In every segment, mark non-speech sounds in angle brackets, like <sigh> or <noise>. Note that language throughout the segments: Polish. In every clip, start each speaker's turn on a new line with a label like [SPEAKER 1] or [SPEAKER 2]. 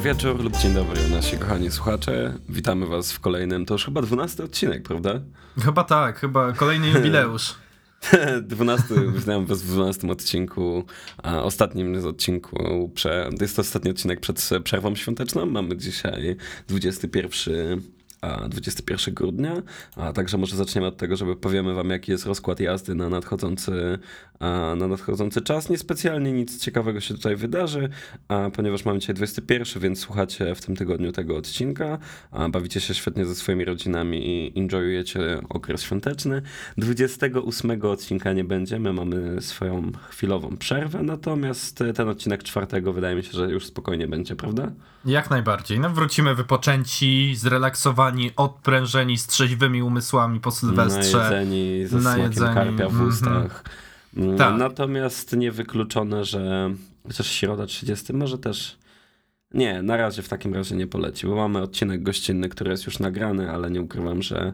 [SPEAKER 1] wieczór lub dzień dobry, nasi kochani słuchacze. Witamy was w kolejnym, to już chyba 12 odcinek, prawda?
[SPEAKER 2] Chyba tak, chyba kolejny jubileusz. <laughs>
[SPEAKER 1] 12, witam was w 12 odcinku, a ostatnim z odcinku, prze, to jest to ostatni odcinek przed przerwą świąteczną. Mamy dzisiaj 21 21 grudnia, a także może zaczniemy od tego, żeby powiemy wam, jaki jest rozkład jazdy na nadchodzący, na nadchodzący czas. Niespecjalnie nic ciekawego się tutaj wydarzy, ponieważ mamy dzisiaj 21, więc słuchacie w tym tygodniu tego odcinka, bawicie się świetnie ze swoimi rodzinami i enjoyujecie okres świąteczny. 28 odcinka nie będziemy, mamy swoją chwilową przerwę, natomiast ten odcinek czwartego wydaje mi się, że już spokojnie będzie, prawda?
[SPEAKER 2] Jak najbardziej. No wrócimy wypoczęci, zrelaksowani zrelaksowani, odprężeni, z trzeźwymi umysłami po Sylwestrze.
[SPEAKER 1] Najedzeni, ze smakiem karpia w mhm. ustach. Mm -hmm. Tak. Natomiast niewykluczone, że chociaż środa 30 może też nie, na razie w takim razie nie poleci, bo mamy odcinek gościnny, który jest już nagrany, ale nie ukrywam, że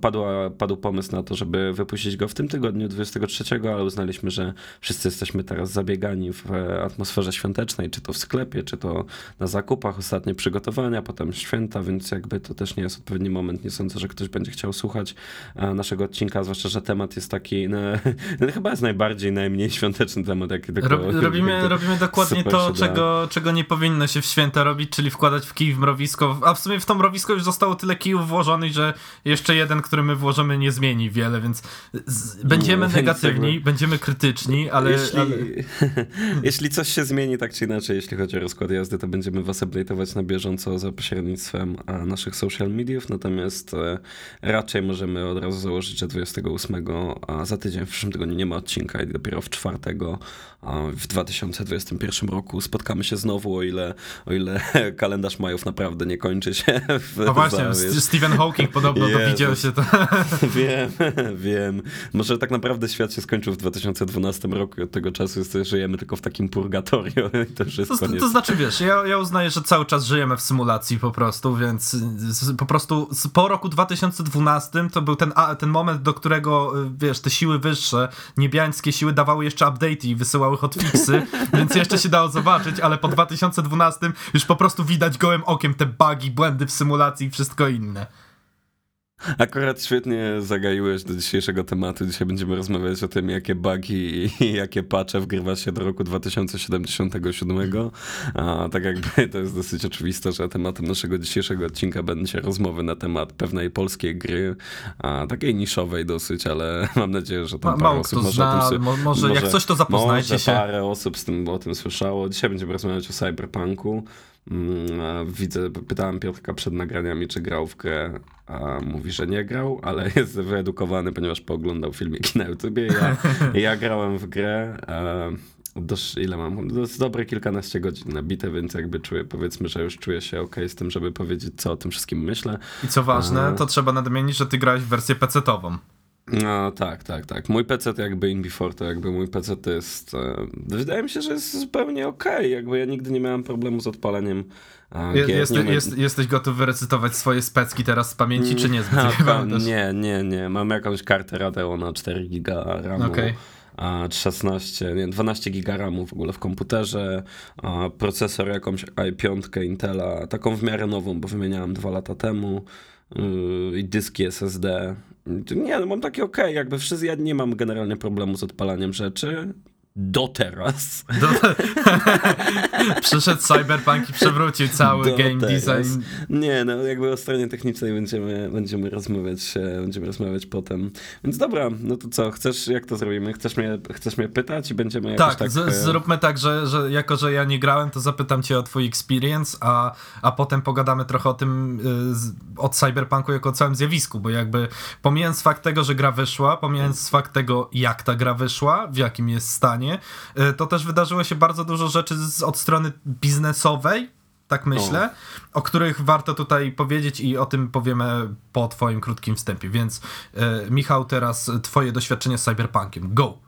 [SPEAKER 1] padła, padł pomysł na to, żeby wypuścić go w tym tygodniu 23, ale uznaliśmy, że wszyscy jesteśmy teraz zabiegani w atmosferze świątecznej, czy to w sklepie, czy to na zakupach, ostatnie przygotowania, potem święta, więc jakby to też nie jest odpowiedni moment. Nie sądzę, że ktoś będzie chciał słuchać naszego odcinka, zwłaszcza, że temat jest taki, no, <laughs> no chyba jest najbardziej, najmniej świąteczny temat, jaki tylko... Rob,
[SPEAKER 2] robimy, <laughs> robimy dokładnie to, czego, czego nie powinno powinno się w święta robić, czyli wkładać w kij w mrowisko. A w sumie w to mrowisko już zostało tyle kijów włożonych, że jeszcze jeden, który my włożymy, nie zmieni wiele, więc będziemy negatywni, będziemy krytyczni, ale
[SPEAKER 1] jeśli,
[SPEAKER 2] ale... <laughs>
[SPEAKER 1] jeśli coś się zmieni tak czy inaczej, jeśli chodzi o rozkład jazdy, to będziemy was update'ować na bieżąco za pośrednictwem naszych social mediów, natomiast e, raczej możemy od razu założyć, że 28, a za tydzień w przyszłym tygodniu nie ma odcinka i dopiero w czwartego w 2021 roku spotkamy się znowu, o ile o ile <laughs> kalendarz majów naprawdę nie kończy się. <laughs> W,
[SPEAKER 2] no właśnie, Stephen Hawking podobno Jezus. dowiedział się to. <laughs>
[SPEAKER 1] Wiem, wiem. Może tak naprawdę świat się skończył w 2012 roku i od tego czasu żyjemy tylko w takim purgatorium i to już jest
[SPEAKER 2] to,
[SPEAKER 1] koniec.
[SPEAKER 2] To znaczy, wiesz, ja, ja uznaję, że cały czas żyjemy w symulacji po prostu, więc po prostu po roku 2012 to był ten, ten moment, do którego, wiesz, te siły wyższe, niebiańskie siły dawały jeszcze update i wysyłały hotfixy, więc jeszcze się dało zobaczyć, ale po 2012 12 już po prostu widać gołym okiem te bugi, błędy w symulacji i wszystko inne.
[SPEAKER 1] Akurat świetnie zagaiłeś do dzisiejszego tematu. Dzisiaj będziemy rozmawiać o tym, jakie bugi i <laughs> jakie patche wgrywa się do roku 2077. A tak jakby <laughs> to jest dosyć oczywiste, że tematem naszego dzisiejszego odcinka będzie rozmowy na temat pewnej polskiej gry, a takiej niszowej dosyć, ale <laughs> mam nadzieję, że tam Ma, parę osób może
[SPEAKER 2] zna, o tym... Może, może jak coś to zapoznajcie
[SPEAKER 1] może
[SPEAKER 2] się.
[SPEAKER 1] parę osób z tym, o tym słyszało. Dzisiaj będziemy rozmawiać o cyberpunku. Mm, widzę, pytałem Piotrka przed nagraniami, czy grał w grę, a mówi, że nie grał, ale <laughs> jest wyedukowany, ponieważ pooglądał filmiki na YouTubie. Ja, <laughs> ja grałem w grę. Dość, ile mam? Dość dobre kilkanaście godzin nabite, więc jakby czuję, powiedzmy, że już czuję się ok z tym, żeby powiedzieć, co o tym wszystkim myślę.
[SPEAKER 2] I co ważne, to trzeba nadmienić, że ty grałeś w wersję PC-tową.
[SPEAKER 1] No tak, tak, tak. Mój PC to jakby In Before, to jakby mój PC to jest, e, wydaje mi się, że jest zupełnie okej, okay. jakby ja nigdy nie miałem problemu z odpaleniem
[SPEAKER 2] je, jest, nie jest, Jesteś gotowy recytować swoje specki teraz z pamięci, czy nie? <laughs>
[SPEAKER 1] nie, nie, nie. Mam jakąś kartę Radeon na 4 giga RAMu. Okay a 16, nie, 12 giga RAMu w ogóle w komputerze, procesor jakąś i5 Intela, taką w miarę nową, bo wymieniałem dwa lata temu i dyski SSD. Nie, no mam takie ok, jakby wszyscy, ja nie mam generalnie problemu z odpalaniem rzeczy do teraz. Do... <laughs> <laughs>
[SPEAKER 2] Przyszedł Cyberpunk i przewrócił cały do game teraz. design.
[SPEAKER 1] Nie, no jakby o stronie technicznej będziemy, będziemy rozmawiać będziemy rozmawiać potem. Więc dobra, no to co, chcesz, jak to zrobimy? Chcesz mnie, chcesz mnie pytać i będziemy jakoś tak...
[SPEAKER 2] tak z, e, zróbmy tak, że, że jako, że ja nie grałem, to zapytam cię o twój experience, a, a potem pogadamy trochę o tym y, od Cyberpunku jako o całym zjawisku, bo jakby pomijając fakt tego, że gra wyszła, pomijając fakt tego, jak ta gra wyszła, w jakim jest stanie, E, to też wydarzyło się bardzo dużo rzeczy z, od strony biznesowej, tak myślę, o. których warto tutaj powiedzieć i o tym powiemy po twoim krótkim wstępie. Więc e, Michał, teraz twoje doświadczenie z Cyberpunkiem. Go!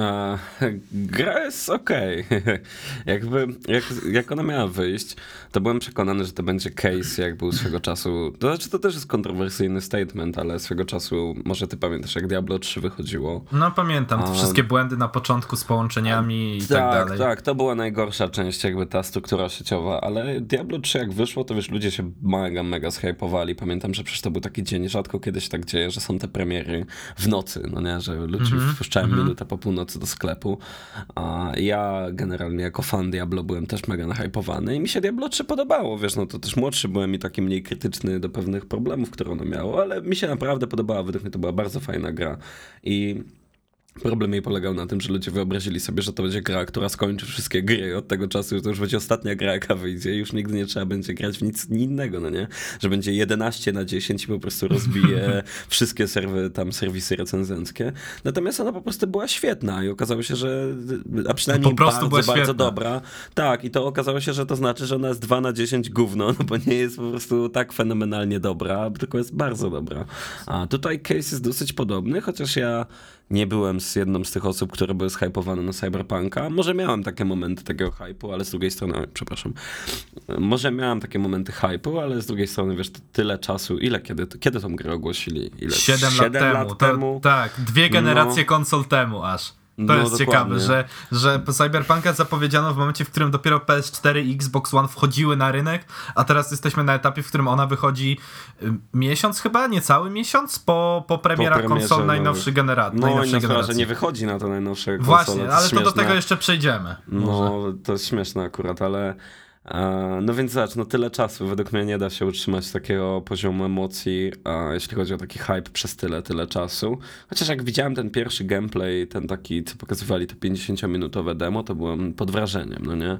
[SPEAKER 1] A, <laughs> gra jest okej. Okay. <laughs> Jakby, jak, jak ona miała wyjść, to byłem przekonany, że to będzie case, jak był swego czasu. To znaczy, to też jest kontrowersyjny statement, ale swego czasu, może ty pamiętasz, jak Diablo 3 wychodziło.
[SPEAKER 2] No pamiętam, te wszystkie błędy na początku z połączeniami i tak, tak dalej.
[SPEAKER 1] Tak, to była najgorsza część, jakby ta struktura sieciowa, ale Diablo 3 jak wyszło, to wiesz, ludzie się mega, mega zhypowali. Pamiętam, że przecież to był taki dzień, rzadko kiedyś tak dzieje, że są te premiery w nocy, no nie, że ludzie mm -hmm, wpuszczają mm -hmm. minutę po północy do sklepu. A ja generalnie jako fan Diablo byłem też mega nahypowany i mi się Diablo 3 podobało, wiesz, no to też młodszy byłem i taki mniej krytyczny do pewnych problemów, które ono miało, ale mi się naprawdę podobała, według mnie to była bardzo fajna gra i Problem jej polegał na tym, że ludzie wyobrazili sobie, że to będzie gra, która skończy wszystkie gry od tego czasu, że to już będzie ostatnia gra, jaka wyjdzie i już nigdy nie trzeba będzie grać w nic innego, no nie? Że będzie 11 na 10 i po prostu rozbije <laughs> wszystkie serwy, tam serwisy recenzenckie. Natomiast ona po prostu była świetna i okazało się, że a przynajmniej po prostu bardzo, bardzo dobra. Tak, i to okazało się, że to znaczy, że ona jest 2 na 10 gówno, no bo nie jest po prostu tak fenomenalnie dobra, tylko jest bardzo dobra. A tutaj case jest dosyć podobny, chociaż ja nie byłem z jedną z tych osób, które były zhypowane na Cyberpunka. Może miałem takie momenty takiego hypu, ale z drugiej strony, przepraszam, może miałem takie momenty hypu, ale z drugiej strony, wiesz, tyle czasu, ile, kiedy, kiedy tą grę ogłosili? Ile?
[SPEAKER 2] 7, 7 lat, lat temu. To, tak, dwie generacje no. konsol temu aż. To no, jest dokładnie. ciekawe, że, że Cyberpunka zapowiedziano w momencie, w którym dopiero PS4 i Xbox One wchodziły na rynek, a teraz jesteśmy na etapie, w którym ona wychodzi y, miesiąc chyba, niecały miesiąc po, po premierach po konsol no. najnowszej generacji.
[SPEAKER 1] No
[SPEAKER 2] najnowszej
[SPEAKER 1] i na że nie wychodzi na to najnowsze konsole.
[SPEAKER 2] Właśnie, ale to, to do tego jeszcze przejdziemy.
[SPEAKER 1] No, może. to jest śmieszne akurat, ale no więc zobacz, no tyle czasu według mnie nie da się utrzymać takiego poziomu emocji, jeśli chodzi o taki hype przez tyle, tyle czasu. Chociaż jak widziałem ten pierwszy gameplay, ten taki, co pokazywali to 50-minutowe demo, to byłem pod wrażeniem, no nie?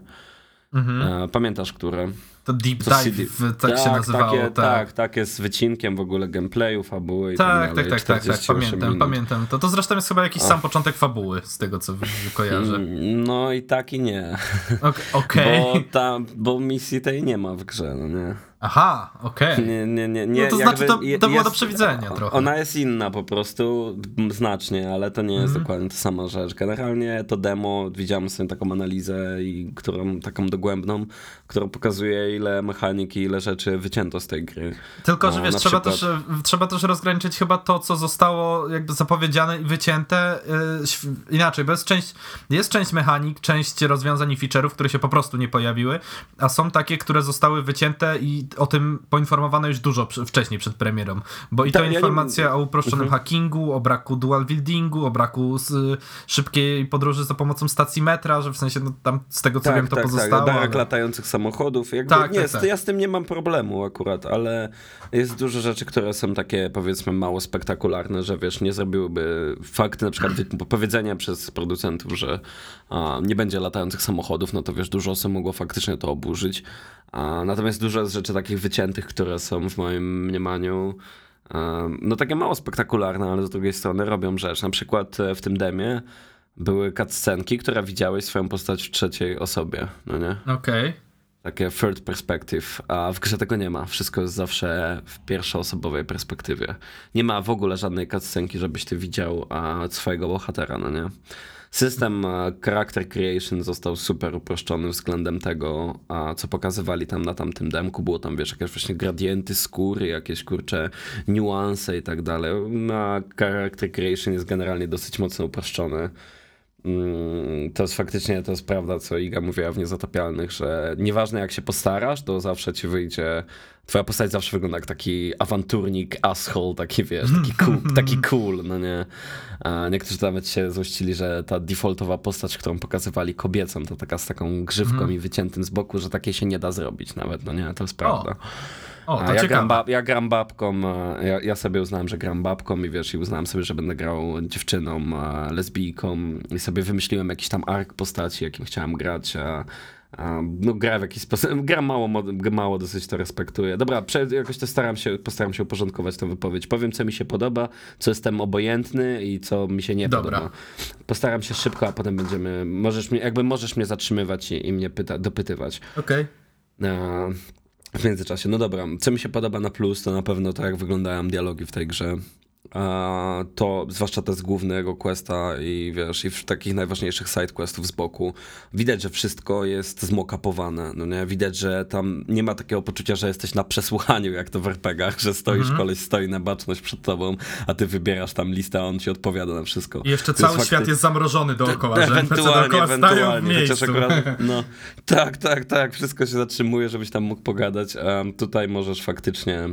[SPEAKER 1] Mhm. Pamiętasz, które?
[SPEAKER 2] To Deep Dive, tak, tak, się nazywało.
[SPEAKER 1] Takie, tak. tak, takie z wycinkiem w ogóle gameplayu, fabuły i
[SPEAKER 2] tak, tak, tak, tak, tak, pamiętam, minut. pamiętam. To, to zresztą jest chyba jakiś Ach. sam początek fabuły, z tego co kojarzę.
[SPEAKER 1] Mm, no i tak i nie. <laughs>
[SPEAKER 2] Okej. Okay.
[SPEAKER 1] Bo, tam, bo misji tej nie ma w grze, no nie.
[SPEAKER 2] Aha, okej. Okay.
[SPEAKER 1] Nie, nie, nie, nie.
[SPEAKER 2] No to znaczy, to, to jest, było do przewidzenia trochę.
[SPEAKER 1] Ona jest inna po prostu, znacznie, ale to nie jest mm. dokładnie ta sama rzecz. Generalnie to demo, widziałem sobie taką analizę, i którą, taką dogłębną, którą pokazuje ile mechaniki, ile rzeczy wycięto z tej gry.
[SPEAKER 2] Tylko, że no, wiesz, trzeba, przykład... też, trzeba też rozgraniczyć chyba to, co zostało jakby zapowiedziane i wycięte yy, inaczej, bo jest część, jest część mechanik, część rozwiązań i feature'ów, które się po prostu nie pojawiły, a są takie, które zostały wycięte i o tym poinformowano już dużo wcześniej przed premierą, bo i to tak, informacja ja nie... o uproszczonym mhm. hackingu, o braku dual wieldingu, o braku szybkiej podróży za pomocą stacji metra, że w sensie no, tam z tego co tak, wiem to tak, tak. pozostało. Tak,
[SPEAKER 1] ale... latających samochodów. Jakby, tak, nie, tak, tak. Ja z tym nie mam problemu akurat, ale jest dużo rzeczy, które są takie powiedzmy mało spektakularne, że wiesz, nie zrobiłyby fakty na przykład powiedzenia przez producentów, że a, nie będzie latających samochodów, no to wiesz, dużo osób mogło faktycznie to oburzyć. A, natomiast dużo z rzeczy takich wyciętych, które są w moim mniemaniu no takie mało spektakularne, ale z drugiej strony robią rzecz. Na przykład e, w tym demie były cutscenki, które widziałeś swoją postać w trzeciej osobie, no nie?
[SPEAKER 2] Okej. Okay.
[SPEAKER 1] Takie third perspective, a w grze tego nie ma. Wszystko jest zawsze w pierwszoosobowej perspektywie. Nie ma w ogóle żadnej cutscenki, żebyś ty widział a, swojego bohatera, no nie? System character creation został super uproszczony względem tego, co pokazywali tam na tamtym demku. Było tam, wiesz, jakieś właśnie gradienty skóry, jakieś kurcze niuanse i tak dalej. A character creation jest generalnie dosyć mocno uproszczony. Mm, to jest faktycznie, to jest prawda, co Iga mówiła w Niezatopialnych, że nieważne jak się postarasz, to zawsze ci wyjdzie, twoja postać zawsze wygląda jak taki awanturnik, asshole, taki wiesz, taki <laughs> cool, taki cool no nie. A niektórzy nawet się złościli, że ta defaultowa postać, którą pokazywali kobiecą, to taka z taką grzywką mm. i wyciętym z boku, że takiej się nie da zrobić nawet, no nie, to jest prawda. O.
[SPEAKER 2] O, to ja,
[SPEAKER 1] gram ja gram babką, ja, ja, sobie uznałem, że gram babką i wiesz, i uznałem sobie, że będę grał dziewczyną, lesbijką i sobie wymyśliłem jakiś tam ark postaci, jakim chciałem grać, a, a no gra w jakiś sposób, <laughs> gra mało, mało dosyć to respektuję. Dobra, przed, jakoś to staram się, postaram się uporządkować tę wypowiedź. Powiem, co mi się podoba, co jestem obojętny i co mi się nie Dobra. podoba. Postaram się szybko, a potem będziemy, możesz mnie, jakby możesz mnie zatrzymywać i, i mnie pyta, dopytywać.
[SPEAKER 2] Okej.
[SPEAKER 1] Okay w międzyczasie. No dobra, co mi się podoba na plus, to na pewno to, jak wyglądają dialogi w tej grze. To zwłaszcza te z głównego questa i wiesz, i w takich najważniejszych side questów z boku, widać, że wszystko jest zmokapowane, no nie? Widać, że tam nie ma takiego poczucia, że jesteś na przesłuchaniu, jak to w RPGach, że stoisz, mhm. koleś stoi na baczność przed tobą, a ty wybierasz tam listę, a on ci odpowiada na wszystko.
[SPEAKER 2] I jeszcze cały świat fakty... jest zamrożony dookoła, że ewentualnie, dookoła ewentualnie, chociaż akurat, <laughs>
[SPEAKER 1] no, tak, tak, tak, wszystko się zatrzymuje, żebyś tam mógł pogadać, a tutaj możesz faktycznie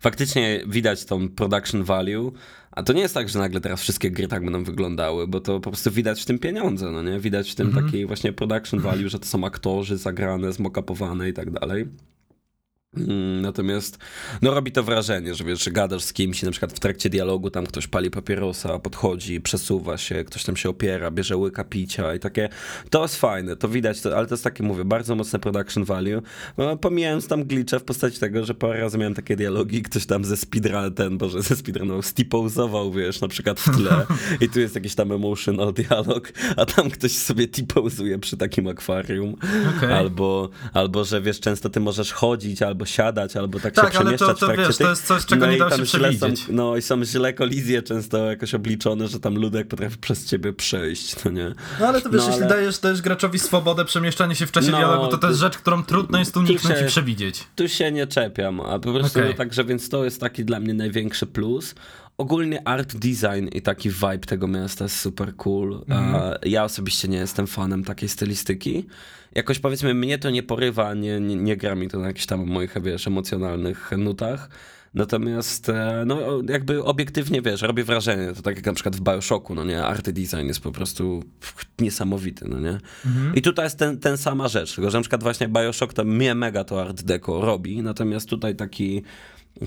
[SPEAKER 1] faktycznie widać tą production value, a to nie jest tak, że nagle teraz wszystkie gry tak będą wyglądały, bo to po prostu widać w tym pieniądze, no nie? Widać w tym mm -hmm. takiej właśnie production value, że to są aktorzy zagrane, zmokapowane i tak dalej. Mm, natomiast no robi to wrażenie, że wiesz, że gadasz z kimś i na przykład w trakcie dialogu tam ktoś pali papierosa, podchodzi, przesuwa się, ktoś tam się opiera, bierze łyka picia i takie, to jest fajne, to widać, to, ale to jest takie, mówię, bardzo mocne production value, no, pomijając tam glitche w postaci tego, że parę razy miałem takie dialogi, ktoś tam ze speedrun, ten, boże, ze speedrunował, stipozował, wiesz, na przykład w tle <laughs> i tu jest jakiś tam emotional dialog, a tam ktoś sobie tipozuje przy takim akwarium, okay. albo, albo, że wiesz, często ty możesz chodzić, albo siadać, albo tak, tak się przemieszczać
[SPEAKER 2] to, to, wiesz, to jest coś, czego no nie da się przewidzieć.
[SPEAKER 1] Są, no i są źle kolizje często jakoś obliczone, że tam ludek potrafi przez ciebie przejść, no nie?
[SPEAKER 2] No ale to wiesz, no, jeśli ale... dajesz, dajesz graczowi swobodę przemieszczania się w czasie no, dialogu, to to jest rzecz, którą trudno jest uniknąć się, i przewidzieć.
[SPEAKER 1] Tu się nie czepiam, a po prostu okay. no, także, więc to jest taki dla mnie największy plus ogólnie art design i taki vibe tego miasta jest super cool. Mm. Ja osobiście nie jestem fanem takiej stylistyki. Jakoś powiedzmy, mnie to nie porywa, nie, nie, nie gra mi to na jakichś tam moich, wiesz, emocjonalnych nutach. Natomiast, e, no jakby obiektywnie, wiesz, robi wrażenie, to tak jak na przykład w Bioshocku, no nie, art design jest po prostu niesamowity, no nie. Mhm. I tutaj jest ten, ten sama rzecz, tylko że na przykład właśnie Bioshock to mnie mega to art deco robi, natomiast tutaj taki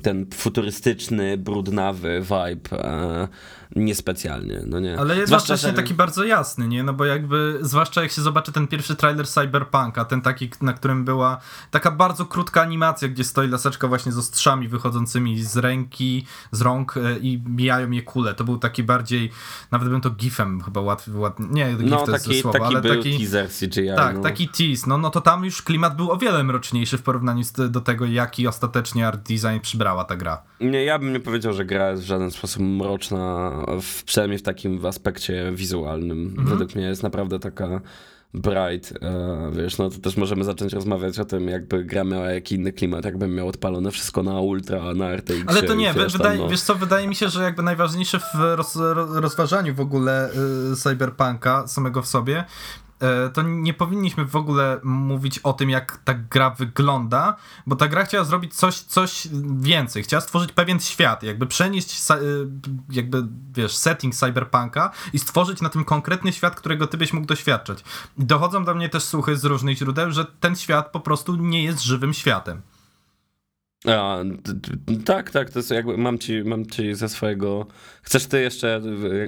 [SPEAKER 1] ten futurystyczny, brudnawy vibe e, niespecjalnie, no nie.
[SPEAKER 2] Ale zwłaszcza właśnie taki bardzo jasny, nie? No bo jakby, zwłaszcza jak się zobaczy ten pierwszy trailer Cyberpunka, ten taki, na którym była taka bardzo krótka animacja, gdzie stoi laseczka właśnie z ostrzami wychodzącymi z ręki, z rąk e, i mijają je kule. To był taki bardziej, nawet bym to gifem chyba łatwiej, łat... nie, gif no, to taki, jest słowo,
[SPEAKER 1] taki
[SPEAKER 2] ale
[SPEAKER 1] był taki teaser CGI.
[SPEAKER 2] Tak,
[SPEAKER 1] no.
[SPEAKER 2] taki tease, no, no to tam już klimat był o wiele mroczniejszy w porównaniu do tego, jaki ostatecznie art design przybrała ta gra.
[SPEAKER 1] Nie, ja bym nie powiedział, że gra jest w żaden sposób mroczna, w, przynajmniej w takim aspekcie wizualnym. Mhm. Według mnie jest naprawdę taka bright, e, wiesz, no to też możemy zacząć rozmawiać o tym, jakby gra miała jaki inny klimat, jakbym miał odpalone wszystko na ultra, na RTX.
[SPEAKER 2] Ale to nie, wiesz, wydaje, tam, no. wiesz co, wydaje mi się, że jakby najważniejsze w roz, rozważaniu w ogóle y, Cyberpunka samego w sobie to nie powinniśmy w ogóle mówić o tym, jak ta gra wygląda, bo ta gra chciała zrobić coś, coś więcej. Chciała stworzyć pewien świat, jakby przenieść e, jakby, wiesz, setting cyberpunka i stworzyć na tym konkretny świat, którego ty byś mógł doświadczać. Dochodzą do mnie też słuchy z różnych źródeł, że ten świat po prostu nie jest żywym światem.
[SPEAKER 1] A, tak, tak, to jest jakby mam ci, mam ci ze swojego. Chcesz ty jeszcze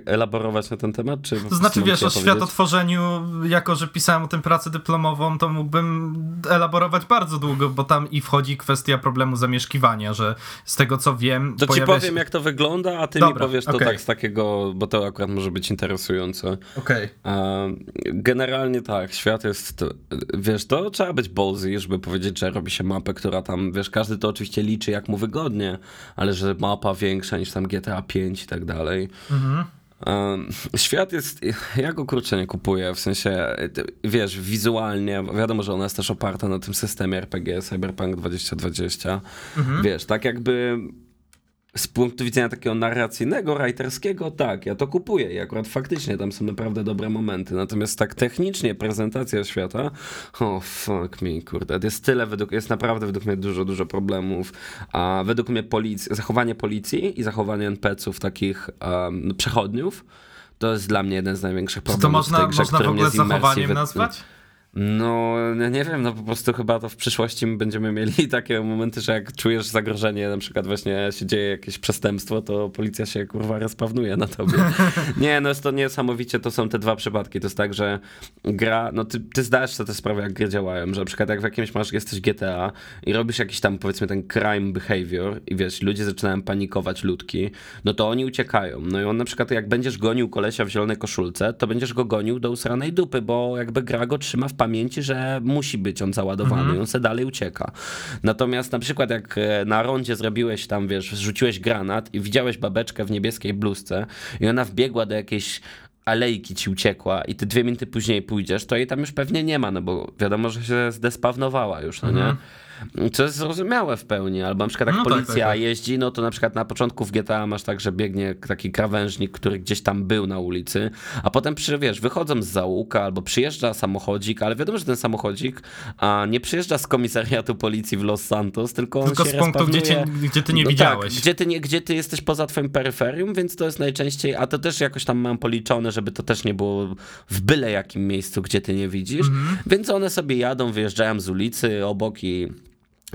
[SPEAKER 1] elaborować na ten temat? Czy
[SPEAKER 2] to znaczy, wiesz, o światotworzeniu, jako że pisałem o tym pracę dyplomową, to mógłbym elaborować bardzo długo, bo tam i wchodzi kwestia problemu zamieszkiwania, że z tego co wiem.
[SPEAKER 1] To ci powiem, się... jak to wygląda, a ty Dobra, mi powiesz to okay. tak z takiego, bo to akurat może być interesujące.
[SPEAKER 2] Okej.
[SPEAKER 1] Okay. Generalnie tak, świat jest. Wiesz, to trzeba być ballsy, żeby powiedzieć, że robi się mapę, która tam, wiesz, każdy to oczywiście oczywiście liczy jak mu wygodnie, ale że mapa większa niż tam GTA 5 i tak dalej. Mhm. Świat jest, ja go kurczę nie kupuję, w sensie, wiesz, wizualnie, wiadomo, że ona jest też oparta na tym systemie RPG Cyberpunk 2020, mhm. wiesz, tak jakby z punktu widzenia takiego narracyjnego, writerskiego, tak, ja to kupuję i akurat faktycznie tam są naprawdę dobre momenty. Natomiast tak technicznie prezentacja świata, oh fuck me, kurde, jest tyle, według, jest naprawdę według mnie dużo, dużo problemów. A według mnie policji, zachowanie policji i zachowanie NPC-ów, takich um, przechodniów, to jest dla mnie jeden z największych problemów.
[SPEAKER 2] Czy to można, grze, można w ogóle zachowaniem nazwać?
[SPEAKER 1] No, nie wiem, no po prostu chyba to w przyszłości będziemy mieli <laughs> takie momenty, że jak czujesz zagrożenie, na przykład właśnie się dzieje jakieś przestępstwo, to policja się kurwa rozpawnuje na tobie. <laughs> Nie, no jest to niesamowicie, to są te dwa przypadki. To jest tak, że gra, no ty, ty zdajesz sobie te sprawy, jak gry działają, że na przykład jak w jakimś masz, jesteś GTA i robisz jakiś tam powiedzmy ten crime behavior i wiesz, ludzie zaczynają panikować, ludki, no to oni uciekają. No i on na przykład jak będziesz gonił kolesia w zielonej koszulce, to będziesz go gonił do usranej dupy, bo jakby gra go trzyma w pamięci, że musi być on załadowany
[SPEAKER 2] Mhm.
[SPEAKER 1] i on se dalej ucieka. Natomiast na przykład jak e, na rondzie zrobiłeś tam, wiesz, rzuciłeś granat i widziałeś babeczkę w niebieskiej bluzce i ona wbiegła do jakiejś alejki ci uciekła i ty dwie minuty później pójdziesz, to jej tam już pewnie nie ma, no bo wiadomo, że się zdespawnowała już, no nie? Co jest zrozumiałe w pełni, albo na przykład jak.
[SPEAKER 2] No tak,
[SPEAKER 1] policja
[SPEAKER 2] tak, tak.
[SPEAKER 1] jeździ, no to na przykład na początku w GTA masz tak, że biegnie taki krawężnik, który gdzieś tam był na ulicy, a potem przy, wiesz, wychodzą z załuka albo przyjeżdża samochodzik, ale wiadomo, że ten samochodzik a nie przyjeżdża z komisariatu policji w Los Santos, tylko on
[SPEAKER 2] Tylko
[SPEAKER 1] się
[SPEAKER 2] z punktu, gdzie, cię, gdzie ty nie
[SPEAKER 1] no
[SPEAKER 2] widziałeś.
[SPEAKER 1] Tak, gdzie, ty nie, gdzie ty jesteś poza twoim peryferium, więc to jest najczęściej, a to też jakoś tam mam policzone, żeby to też nie było w byle jakim miejscu, gdzie ty nie widzisz,
[SPEAKER 2] Mhm.
[SPEAKER 1] więc one sobie jadą, wyjeżdżają z ulicy obok i,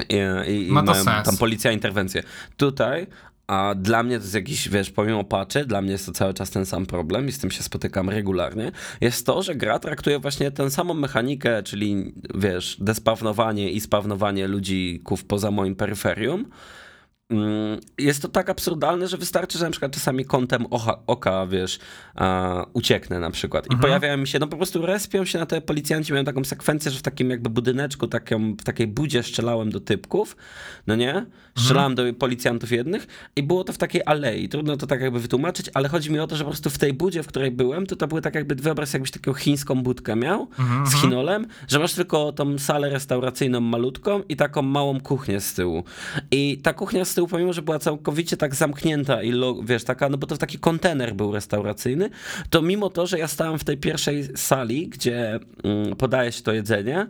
[SPEAKER 1] i, i,
[SPEAKER 2] Ma to
[SPEAKER 1] mają
[SPEAKER 2] sens.
[SPEAKER 1] tam policja interwencję. Tutaj a dla mnie to jest jakiś, wiesz, pomimo paczy, dla mnie jest to cały czas ten sam problem i z tym się spotykam regularnie, jest to, że gra traktuje właśnie tę samą mechanikę, czyli, wiesz, despawnowanie i spawnowanie ludzików poza moim peryferium, jest to tak absurdalne, że wystarczy, że na przykład czasami kątem ocha, oka, wiesz, ucieknę na przykład. I pojawiają mi się, no po prostu respią się na te policjanci, mają taką sekwencję, że w takim jakby budyneczku, taką, w takiej budzie strzelałem do typków, no nie? Strzelałem do policjantów jednych i było to w takiej alei. Trudno to tak jakby wytłumaczyć, ale chodzi mi o to, że po prostu w tej budzie, w której byłem, to to były tak jakby, wyobraź jakbyś taką chińską budkę miał z chinolem, że masz tylko tą salę restauracyjną malutką i taką małą kuchnię z tyłu. I ta kuchnia z tyłu, pomimo, że była całkowicie tak zamknięta i lo, wiesz, taka, no bo to taki kontener był restauracyjny, to mimo to, że ja stałem w tej pierwszej sali, gdzie mm, podaje się to jedzenie,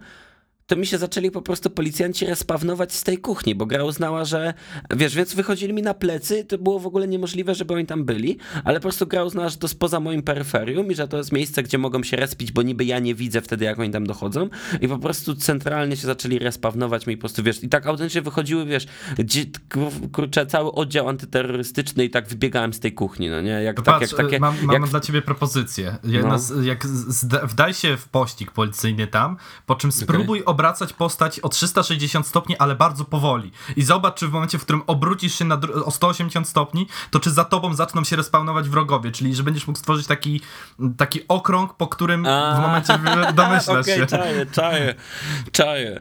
[SPEAKER 1] to mi się zaczęli po prostu policjanci respawnować z tej kuchni, bo gra uznała, że wiesz, więc wychodzili mi na plecy, to było w ogóle niemożliwe, żeby oni tam byli, ale po prostu gra uznała, że to jest poza moim peryferium i że to jest miejsce, gdzie mogą się respić, bo niby ja nie widzę wtedy, jak oni tam dochodzą i po prostu centralnie się zaczęli respawnować mi po prostu, wiesz, i tak autentycznie wychodziły, wiesz, gdzie, kur- kurczę, cały oddział antyterrorystyczny i tak wybiegałem z tej kuchni, no nie, jak, tak,
[SPEAKER 2] patrz,
[SPEAKER 1] jak takie...
[SPEAKER 2] mam, mam
[SPEAKER 1] jak,
[SPEAKER 2] dla ciebie propozycję. Jak,
[SPEAKER 1] No.
[SPEAKER 2] nas, jak wdaj się w pościg policyjny tam, po czym spróbuj obracać postać o 360 stopni, ale bardzo powoli. I zobacz, czy w momencie, w którym obrócisz się o 180 stopni, to czy za tobą zaczną się respawnować wrogowie, czyli że będziesz mógł stworzyć taki, taki okrąg, po którym
[SPEAKER 1] A,
[SPEAKER 2] w momencie domyślasz <laughs>
[SPEAKER 1] Okej,
[SPEAKER 2] się.
[SPEAKER 1] czaję, czaję, czaję.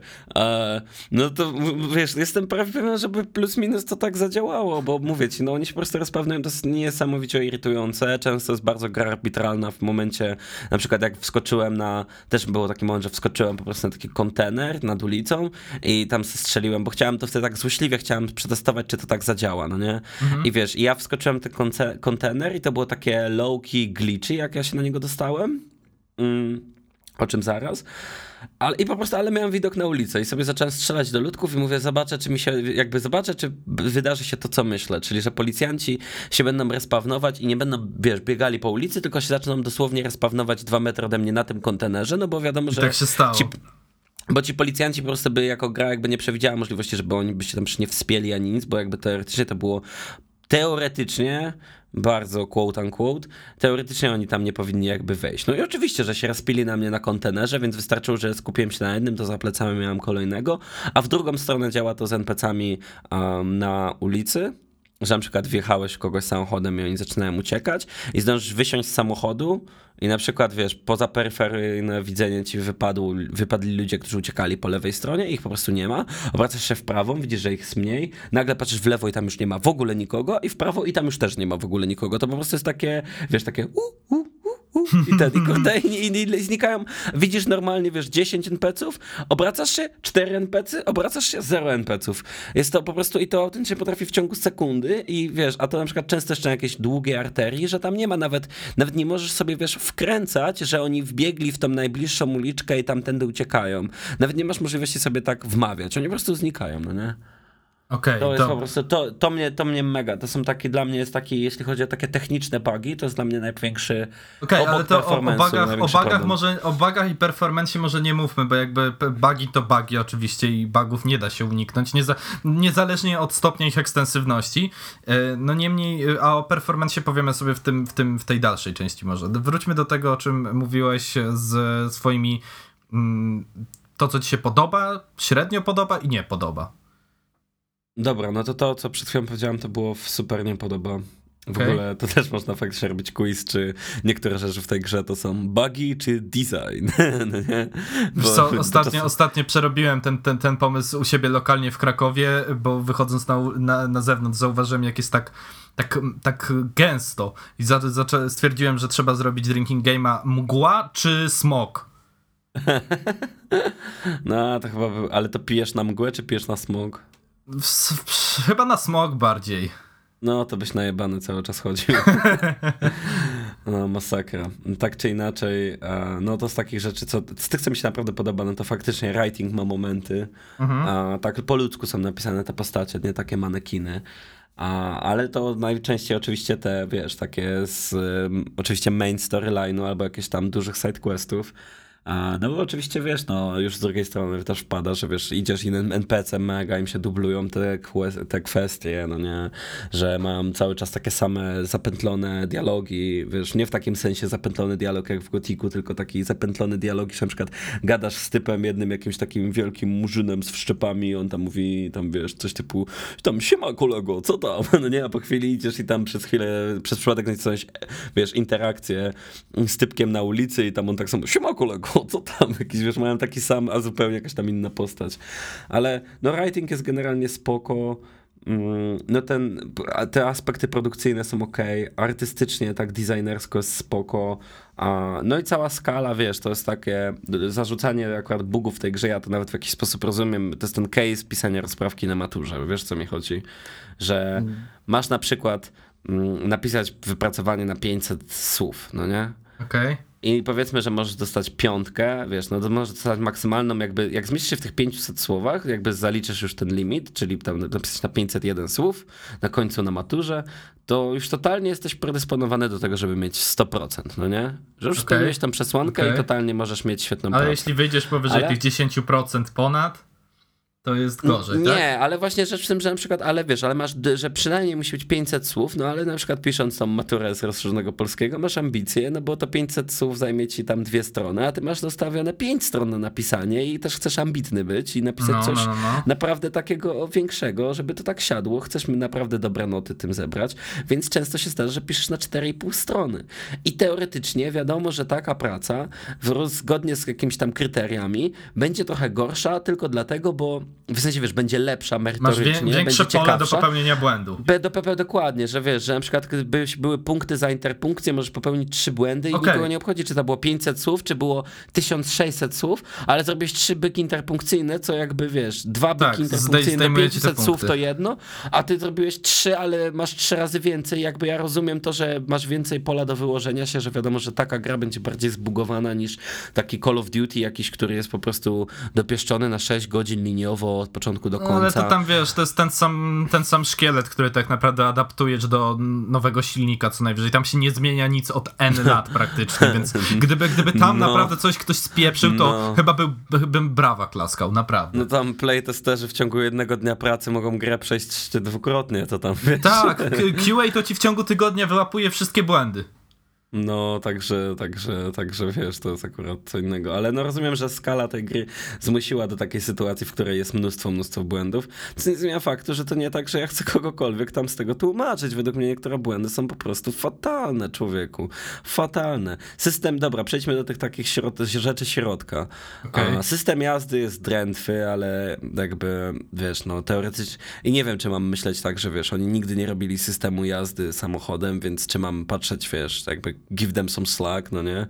[SPEAKER 1] No to wiesz, jestem prawie pewien, żeby plus minus to tak zadziałało, bo mówię ci, no oni się po prostu rozprawnują, to jest niesamowicie irytujące, często jest bardzo gra arbitralna w momencie, na przykład jak wskoczyłem na, też było taki moment, że wskoczyłem po prostu na taki kontener nad ulicą i tam strzeliłem, bo chciałem to wtedy tak złośliwie, chciałem przetestować, czy to tak zadziała, no nie? I wiesz, i ja wskoczyłem ten kontener i to było takie low-key glitchy, jak ja się na niego dostałem. Mm, o czym zaraz. Ale, I po prostu, ale miałem widok na ulicę i sobie zacząłem strzelać do ludków i mówię, zobaczę, czy mi się, jakby zobaczę, czy wydarzy się to, co myślę, czyli, że policjanci się będą respawnować i nie będą, wiesz, biegali po ulicy, tylko się zaczną dosłownie respawnować dwa metry ode mnie na tym kontenerze, no bo wiadomo, że...
[SPEAKER 2] tak się stało.
[SPEAKER 1] Ci, bo ci policjanci po prostu by jako gra jakby nie przewidziała możliwości, żeby oni by się tam nie wspięli ani nic, bo jakby teoretycznie to było teoretycznie, bardzo quote unquote, teoretycznie oni tam nie powinni jakby wejść. No i oczywiście, że się rozpili na mnie na kontenerze, więc wystarczyło, że skupiłem się na jednym, to za plecami miałem kolejnego, a w drugą stronę działa to z NPC-ami um, na ulicy, że na przykład wjechałeś kogoś samochodem i oni zaczynają uciekać i zdążysz wysiąść z samochodu i na przykład, wiesz, poza peryferyjne widzenie ci wypadł, wypadli ludzie, którzy uciekali po lewej stronie, ich po prostu nie ma. Obracasz się w prawą, widzisz, że ich jest mniej, nagle patrzysz w lewo i tam już nie ma w ogóle nikogo i w prawo i tam już też nie ma w ogóle nikogo. To po prostu jest takie, wiesz, takie u, u, i ten, i kurde, i, i, i znikają. Widzisz normalnie, wiesz, 10 NPC-ów, obracasz się, 4 NPC, obracasz się, 0 NPC-ów. Jest to po prostu, i to autentycznie potrafi w ciągu sekundy i wiesz, a to na przykład często jeszcze jakieś długie arterii, że tam nie ma nawet, nawet nie możesz sobie, wiesz, wkręcać, że oni wbiegli w tą najbliższą uliczkę i tamtędy uciekają. Nawet nie masz możliwości sobie tak wmawiać, oni po prostu znikają, no nie?
[SPEAKER 2] Okej,
[SPEAKER 1] To jest po
[SPEAKER 2] to,
[SPEAKER 1] prostu, to, to, mnie, to mnie mega, to są takie, dla mnie jest taki, jeśli chodzi o takie techniczne bugi, to jest dla mnie największy,
[SPEAKER 2] Okej,
[SPEAKER 1] obok
[SPEAKER 2] ale to o, o bugach, o może, o i performance może nie mówmy, bo jakby bugi to bugi oczywiście i bugów nie da się uniknąć, nieza, niezależnie od stopnia ich ekstensywności. E, No niemniej, e, a o performance powiemy sobie w, tym, w, tym, w tej dalszej części może. Wróćmy do tego, o czym mówiłeś z swoimi mm, to, co ci się podoba, średnio podoba i nie podoba.
[SPEAKER 1] Dobra, no to to, co przed chwilą powiedziałem, to było w super nie podoba. W
[SPEAKER 2] Okej.
[SPEAKER 1] ogóle to też można faktycznie robić quiz, czy niektóre rzeczy w tej grze to są bugi, czy design. <laughs> no nie? Bo
[SPEAKER 2] co, ostatnio,
[SPEAKER 1] czasem-
[SPEAKER 2] ostatnio przerobiłem ten, ten, ten pomysł u siebie lokalnie w Krakowie, bo wychodząc na, na, na zewnątrz zauważyłem, jak jest tak, tak, tak gęsto. I za, zaczę, stwierdziłem, że trzeba zrobić drinking game'a mgła czy smog. <laughs>
[SPEAKER 1] No, to chyba, ale to pijesz na mgłę, czy pijesz na smog?
[SPEAKER 2] Chyba na smog bardziej.
[SPEAKER 1] No, to byś najebany cały czas chodził. <laughs> No, masakra. Tak czy inaczej, e, no to z takich rzeczy, co z tych, co mi się naprawdę podoba, no to faktycznie writing ma momenty. A, tak po ludzku są napisane te postacie, nie takie manekiny. A, ale to najczęściej oczywiście te, wiesz, takie z oczywiście main storyline'u albo jakieś tam dużych sidequestów. A, no bo oczywiście wiesz, no już z drugiej strony też wpada, że wiesz, idziesz i NPC mega im się dublują te, te kwestie, no nie, że mam cały czas takie same zapętlone dialogi, wiesz, nie w takim sensie zapętlony dialog jak w Gotiku, tylko taki zapętlony dialog, że na przykład gadasz z typem jednym jakimś takim wielkim murzynem z wszczepami on tam mówi, tam wiesz, coś typu, tam siema kolego, co tam, <laughs> no nie, a po chwili idziesz i tam przez chwilę, przez przypadek nacisnąłeś, wiesz, interakcję z typkiem na ulicy i tam on tak samo, siema kolego, co tam, jakiś, wiesz, mają taki sam, a zupełnie jakaś tam inna postać, ale no writing jest generalnie spoko, Mm, No ten, te aspekty produkcyjne są ok, artystycznie, tak designersko jest spoko, a, no i cała skala, wiesz, to jest takie zarzucanie akurat bugów w tej grze, ja to nawet w jakiś sposób rozumiem, to jest ten case pisania rozprawki na maturze, wiesz co mi chodzi, że masz na przykład mm, napisać wypracowanie na 500 słów, no nie?
[SPEAKER 2] Okej.
[SPEAKER 1] I powiedzmy, że możesz dostać piątkę, wiesz, no to możesz dostać maksymalną, jakby, jak zmieścisz się w tych 500 słowach, jakby zaliczysz już ten limit, czyli tam napisać na 501 słów, na końcu na maturze, to już totalnie jesteś predysponowany do tego, żeby mieć 100%, no nie? Że już spełniłeś tą przesłankę
[SPEAKER 2] Okej.
[SPEAKER 1] i totalnie możesz mieć świetną
[SPEAKER 2] Ale
[SPEAKER 1] pracę.
[SPEAKER 2] jeśli wyjdziesz powyżej
[SPEAKER 1] Ale-
[SPEAKER 2] tych 10% ponad, to jest gorzej,
[SPEAKER 1] nie,
[SPEAKER 2] tak?
[SPEAKER 1] ale właśnie rzecz w tym, że na przykład, ale wiesz, ale masz, że przynajmniej musi być 500 słów, no ale na przykład pisząc tą maturę z rozszerzonego polskiego, masz ambicje, no bo to 500 słów zajmie ci tam dwie strony, a ty masz dostawione 5 stron na napisanie i też chcesz ambitny być i napisać
[SPEAKER 2] No,
[SPEAKER 1] coś
[SPEAKER 2] no, no, no.
[SPEAKER 1] naprawdę takiego większego, żeby to tak siadło, chcesz naprawdę dobre noty tym zebrać, więc często się zdarza, że piszesz na 4,5 strony. I teoretycznie wiadomo, że taka praca, w zgodnie z jakimiś tam kryteriami, będzie trochę gorsza tylko dlatego, bo w sensie, wiesz, będzie lepsza
[SPEAKER 2] Masz
[SPEAKER 1] merytorycznie,
[SPEAKER 2] wie, większe
[SPEAKER 1] będzie
[SPEAKER 2] pole do popełnienia błędu.
[SPEAKER 1] B do PP dokładnie, że wiesz, że na przykład gdyby były punkty za interpunkcję, możesz popełnić trzy błędy i nikogo nie obchodzi, czy to było 500 słów, czy było 1600 słów, ale zrobiłeś trzy byki interpunkcyjne, co jakby wiesz, dwa byki
[SPEAKER 2] Tak,
[SPEAKER 1] interpunkcyjne,
[SPEAKER 2] zdejmuje ci te
[SPEAKER 1] 500 słów to jedno, a ty zrobiłeś trzy, ale masz trzy razy więcej. Jakby ja rozumiem to, że masz więcej pola do wyłożenia się, że wiadomo, że taka gra będzie bardziej zbugowana niż taki Call of Duty jakiś, który jest po prostu dopieszczony na 6 godzin liniowo od początku do
[SPEAKER 2] No,
[SPEAKER 1] końca.
[SPEAKER 2] ale to tam wiesz, to jest ten sam, ten sam szkielet, który tak naprawdę adaptujesz do nowego silnika co najwyżej. Tam się nie zmienia nic od N lat <laughs> praktycznie, więc gdyby, gdyby tam
[SPEAKER 1] No.
[SPEAKER 2] naprawdę coś ktoś spieprzył, to
[SPEAKER 1] No.
[SPEAKER 2] chyba był, bym brawa klaskał, naprawdę.
[SPEAKER 1] No tam playtesterzy w ciągu jednego dnia pracy mogą grę przejść dwukrotnie, to tam wiesz.
[SPEAKER 2] Tak, QA to ci w ciągu <laughs> tygodnia wyłapuje wszystkie błędy.
[SPEAKER 1] No, także, także, także wiesz, to jest akurat co innego. Ale no rozumiem, że skala tej gry zmusiła do takiej sytuacji, w której jest mnóstwo, mnóstwo błędów. Co nie zmienia faktu, że to nie tak, że ja chcę kogokolwiek tam z tego tłumaczyć. Według mnie niektóre błędy są po prostu fatalne, człowieku. Fatalne. System, dobra, przejdźmy do tych takich środ- rzeczy środka. A, System jazdy jest drętwy, ale jakby, wiesz, no teoretycznie... I nie wiem, czy mam myśleć tak, że wiesz, oni nigdy nie robili systemu jazdy samochodem, więc czy mam patrzeć, wiesz, jakby give them some slack, no nie?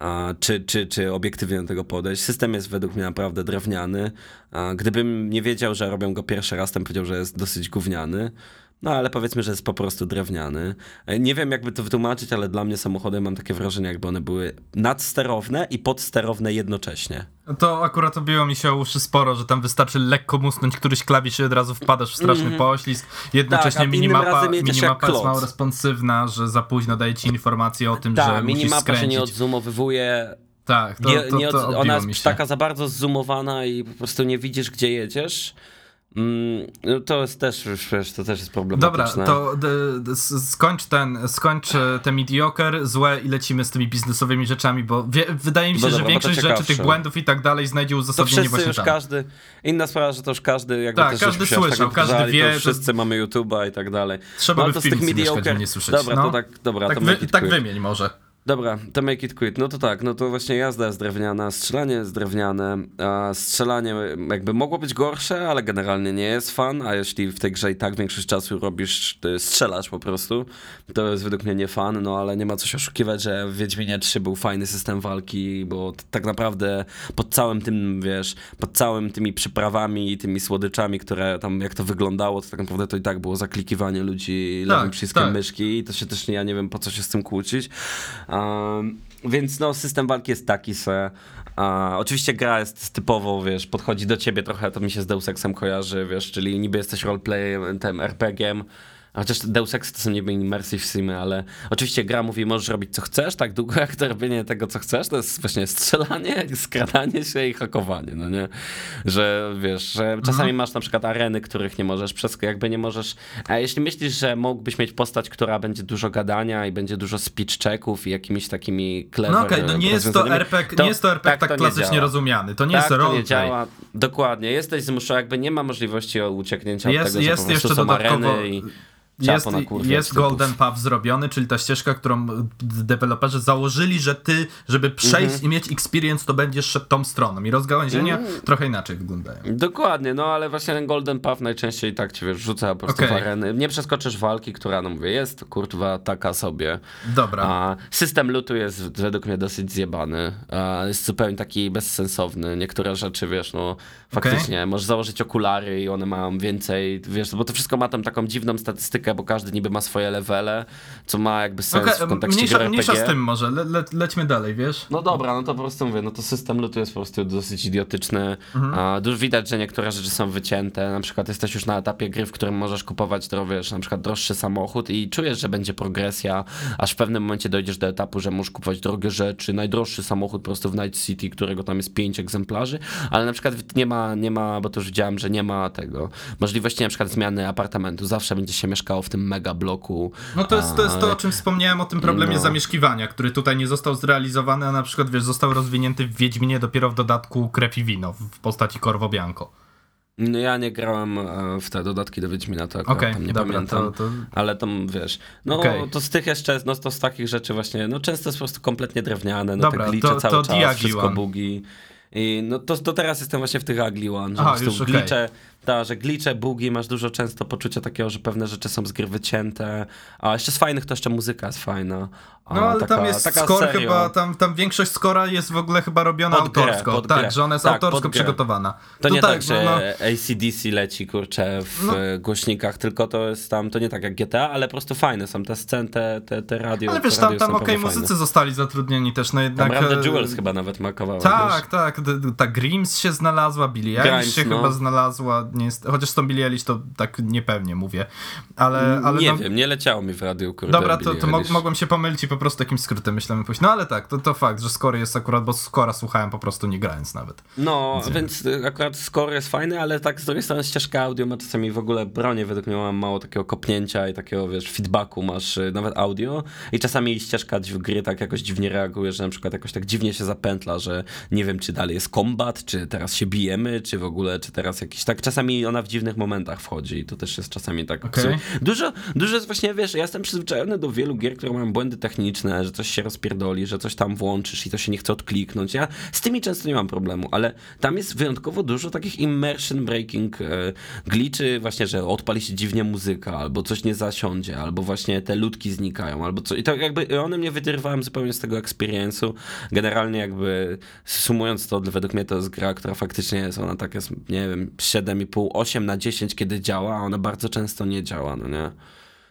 [SPEAKER 1] A, czy, czy, czy obiektywnie do tego podejść. System jest według mnie naprawdę drewniany. A, gdybym nie wiedział, że robią go pierwszy raz, to bym powiedział, że jest dosyć gówniany. No ale powiedzmy, że jest po prostu drewniany. E, Nie wiem, jakby to wytłumaczyć, ale dla mnie samochody mam takie wrażenie, jakby one były nadsterowne i podsterowne jednocześnie.
[SPEAKER 2] To akurat obiło mi się o uszy sporo, że tam wystarczy lekko musnąć któryś klawisz i od razu wpadasz w straszny poślizg. Jednocześnie
[SPEAKER 1] Tak,
[SPEAKER 2] minimapa, minimapa jest mało responsywna, że za późno daje ci informację o tym,
[SPEAKER 1] Tak,
[SPEAKER 2] że musisz
[SPEAKER 1] minimapa się
[SPEAKER 2] skręcić.
[SPEAKER 1] nie odzoomowywuje.
[SPEAKER 2] Tak, to,
[SPEAKER 1] Nie,
[SPEAKER 2] to,
[SPEAKER 1] nie
[SPEAKER 2] to
[SPEAKER 1] od,
[SPEAKER 2] obiło
[SPEAKER 1] ona jest taka za bardzo zoomowana i po prostu nie widzisz, gdzie jedziesz. Mm, no to jest też, wiesz, to też jest
[SPEAKER 2] Dobra,
[SPEAKER 1] problematyczne.
[SPEAKER 2] to d, d, s- skończ ten, skończ e, te mediocre, złe i lecimy z tymi biznesowymi rzeczami, bo wie, wydaje mi się,
[SPEAKER 1] No
[SPEAKER 2] że
[SPEAKER 1] dobra, to
[SPEAKER 2] większość rzeczy, tych błędów i tak dalej znajdzie
[SPEAKER 1] To
[SPEAKER 2] uzasadnienie
[SPEAKER 1] wszyscy
[SPEAKER 2] właśnie
[SPEAKER 1] już
[SPEAKER 2] tam.
[SPEAKER 1] każdy, inna sprawa, że to już każdy, jakby
[SPEAKER 2] Tak,
[SPEAKER 1] też
[SPEAKER 2] każdy
[SPEAKER 1] aż
[SPEAKER 2] słyszał,
[SPEAKER 1] tak
[SPEAKER 2] każdy wie,
[SPEAKER 1] to
[SPEAKER 2] to-
[SPEAKER 1] wszyscy mamy YouTube'a i tak dalej.
[SPEAKER 2] Trzeba
[SPEAKER 1] no,
[SPEAKER 2] by
[SPEAKER 1] to
[SPEAKER 2] w
[SPEAKER 1] z tych mediocre,
[SPEAKER 2] nie słyszeć.
[SPEAKER 1] dobra,
[SPEAKER 2] no.
[SPEAKER 1] to tak, dobra,
[SPEAKER 2] tak,
[SPEAKER 1] to
[SPEAKER 2] wy, tak wymień może.
[SPEAKER 1] Dobra, to make it quit. No to tak, no to właśnie jazda jest drewniana, strzelanie jest drewniane, a strzelanie jakby mogło być gorsze, ale generalnie nie jest fan, a jeśli w tej grze i tak większość czasu robisz, strzelasz po prostu, to jest według mnie nie fan, no ale nie ma co się oszukiwać, że w Wiedźminie 3 był fajny system walki, bo tak naprawdę pod całym tym, wiesz, pod całym tymi przyprawami i tymi słodyczami, które tam, jak to wyglądało, to tak naprawdę to i tak było zaklikiwanie ludzi lewym
[SPEAKER 2] Tak,
[SPEAKER 1] przyciskiem
[SPEAKER 2] tak.
[SPEAKER 1] myszki i to się też nie, ja nie wiem po co się z tym kłócić. Więc no, system walki jest taki. A, oczywiście gra jest typowo, wiesz, podchodzi do ciebie trochę, to mi się z Deus Exem kojarzy, wiesz, czyli niby jesteś roleplayem, tym RPG-iem, a Chociaż Deus Ex to są niby immersive simy, ale oczywiście gra mówi, możesz robić co chcesz, tak długo jak to robienie tego, co chcesz, to jest właśnie strzelanie, <laughs> skradanie się i hakowanie, no nie? Że wiesz, że czasami masz na przykład areny, których nie możesz, przez jakby nie możesz, a jeśli myślisz, że mógłbyś mieć postać, która będzie dużo gadania i będzie dużo speech checków i jakimiś takimi clever
[SPEAKER 2] No okej, no nie jest to RPG,
[SPEAKER 1] to-
[SPEAKER 2] nie jest to RPG tak,
[SPEAKER 1] to nie
[SPEAKER 2] klasycznie rozumiany, to nie
[SPEAKER 1] tak,
[SPEAKER 2] jest
[SPEAKER 1] to nie działa. Dokładnie. Jesteś zmuszony, jakby nie ma możliwości ucieknięcia
[SPEAKER 2] Jest-
[SPEAKER 1] od tego,
[SPEAKER 2] jest
[SPEAKER 1] że po
[SPEAKER 2] jeszcze
[SPEAKER 1] są
[SPEAKER 2] dodatkowo-
[SPEAKER 1] areny i
[SPEAKER 2] Jest, jest. Golden Path zrobiony, czyli ta ścieżka, którą deweloperzy założyli, że ty, żeby przejść
[SPEAKER 1] Mhm.
[SPEAKER 2] i mieć experience, to będziesz szedł tą stroną. I rozgałęzienia
[SPEAKER 1] Mhm.
[SPEAKER 2] trochę inaczej wyglądają.
[SPEAKER 1] Dokładnie, no ale właśnie ten Golden Path najczęściej tak cię wiesz, rzuca po prostu
[SPEAKER 2] Okej.
[SPEAKER 1] w areny. Nie przeskoczysz walki, która, no mówię, jest kurwa taka sobie.
[SPEAKER 2] Dobra.
[SPEAKER 1] A system lootu jest według mnie dosyć zjebany. A jest zupełnie taki bezsensowny. Niektóre rzeczy, wiesz, no faktycznie, możesz założyć okulary i one mają więcej, wiesz, bo to wszystko ma tam taką dziwną statystykę, bo każdy niby ma swoje levele, co ma jakby sens
[SPEAKER 2] Okej,
[SPEAKER 1] w kontekście
[SPEAKER 2] mniejsza,
[SPEAKER 1] gry
[SPEAKER 2] mniejsza
[SPEAKER 1] RPG.
[SPEAKER 2] z tym może, le, le, lećmy dalej, wiesz?
[SPEAKER 1] No dobra, no to po prostu mówię, no to system lutu jest po prostu dosyć idiotyczny.
[SPEAKER 2] Mhm.
[SPEAKER 1] A, dużo widać, że niektóre rzeczy są wycięte. Na przykład jesteś już na etapie gry, w którym możesz kupować dro- wiesz, na przykład droższy samochód i czujesz, że będzie progresja, aż w pewnym momencie dojdziesz do etapu, że możesz kupować drogie rzeczy, najdroższy samochód po prostu w Night City, którego tam jest pięć egzemplarzy, ale na przykład nie ma, nie ma, bo to już widziałem, że nie ma tego możliwości na przykład zmiany apartamentu. Zawsze będzie się mieszkało w tym mega bloku.
[SPEAKER 2] No to jest, to jest to, o czym wspomniałem, o tym problemie
[SPEAKER 1] No.
[SPEAKER 2] zamieszkiwania, który tutaj nie został zrealizowany, a na przykład, wiesz, został rozwinięty w Wiedźminie dopiero w dodatku Krew i Wino w postaci Corvo Bianco.
[SPEAKER 1] No ja nie grałem e, w te dodatki do Wiedźmina, to
[SPEAKER 2] Okej,
[SPEAKER 1] tam nie
[SPEAKER 2] dobra,
[SPEAKER 1] pamiętam.
[SPEAKER 2] to, to
[SPEAKER 1] Ale tam wiesz, no
[SPEAKER 2] Okej.
[SPEAKER 1] to z tych jeszcze, no to z takich rzeczy właśnie, no często jest po prostu kompletnie drewniane, no
[SPEAKER 2] Dobra,
[SPEAKER 1] te glicze
[SPEAKER 2] to-
[SPEAKER 1] cały
[SPEAKER 2] to
[SPEAKER 1] czas, wszystko bugi. I no to, to teraz jestem właśnie w tych ugly one, że
[SPEAKER 2] Aha, już, okej.
[SPEAKER 1] glicze, ta, że glicze, bugi, masz dużo często poczucia takiego, że pewne rzeczy są z gry wycięte, a jeszcze z fajnych to jeszcze muzyka jest fajna. A,
[SPEAKER 2] No ale
[SPEAKER 1] taka,
[SPEAKER 2] tam jest
[SPEAKER 1] taka
[SPEAKER 2] score
[SPEAKER 1] serio.
[SPEAKER 2] chyba, tam, tam większość scora jest w ogóle chyba robiona
[SPEAKER 1] Pod grę,
[SPEAKER 2] autorsko. tak,
[SPEAKER 1] grę.
[SPEAKER 2] że ona jest
[SPEAKER 1] Tak,
[SPEAKER 2] autorsko przygotowana.
[SPEAKER 1] To nie tak,
[SPEAKER 2] no,
[SPEAKER 1] że
[SPEAKER 2] no,
[SPEAKER 1] ACDC leci, kurczę, w
[SPEAKER 2] No.
[SPEAKER 1] e, głośnikach, tylko to jest tam, to nie tak jak GTA, ale po prostu fajne są te sceny, te, te, te radio.
[SPEAKER 2] ale wiesz, tam, tam okej,
[SPEAKER 1] fajne.
[SPEAKER 2] muzycy zostali zatrudnieni też, no jednak...
[SPEAKER 1] Tam
[SPEAKER 2] e,
[SPEAKER 1] Jewels chyba nawet ma kawałek,
[SPEAKER 2] Tak,
[SPEAKER 1] wiesz?
[SPEAKER 2] tak, ta Grims się znalazła, Billie Eilish się
[SPEAKER 1] no.
[SPEAKER 2] chyba znalazła, nie jest, chociaż z tą Billie Eilish to tak niepewnie mówię, ale... ale
[SPEAKER 1] nie
[SPEAKER 2] no,
[SPEAKER 1] wiem, nie leciało mi w radiu, kurde,
[SPEAKER 2] Dobra, to, to mogłem się pomylić i po prostu takim skrótem myślałem pójść. No ale tak, to, to fakt, że Score jest akurat, bo Scora słuchałem po prostu nie grając nawet.
[SPEAKER 1] No, więc y, akurat score jest fajny, ale tak z drugiej strony ścieżka audio ma czasami w ogóle bronię, według mnie mam mało takiego kopnięcia i takiego, wiesz, feedbacku masz y, nawet audio i czasami ścieżka gry tak jakoś dziwnie reaguje, że na przykład jakoś tak dziwnie się zapętla, że nie wiem, czy dalej jest kombat, czy teraz się bijemy, czy w ogóle, czy teraz jakiś, tak czasami ona w dziwnych momentach wchodzi i to też jest czasami tak.
[SPEAKER 2] Okej.
[SPEAKER 1] Dużo, dużo jest właśnie, wiesz, ja jestem przyzwyczajony do wielu gier, które mają błędy techniczne, że coś się rozpierdoli, że coś tam włączysz i to się nie chce odkliknąć. Ja z tymi często nie mam problemu, ale tam jest wyjątkowo dużo takich immersion breaking e, glitchy, właśnie, że odpali się dziwnie muzyka, albo coś nie zasiądzie, albo właśnie te ludki znikają, albo co. I to jakby one mnie wydrywałem zupełnie z tego experience'u. Generalnie jakby sumując to, według mnie to jest gra, która faktycznie jest, ona tak jest, nie wiem, 7,5, 8 na 10, kiedy działa, a ona bardzo często nie działa, no nie?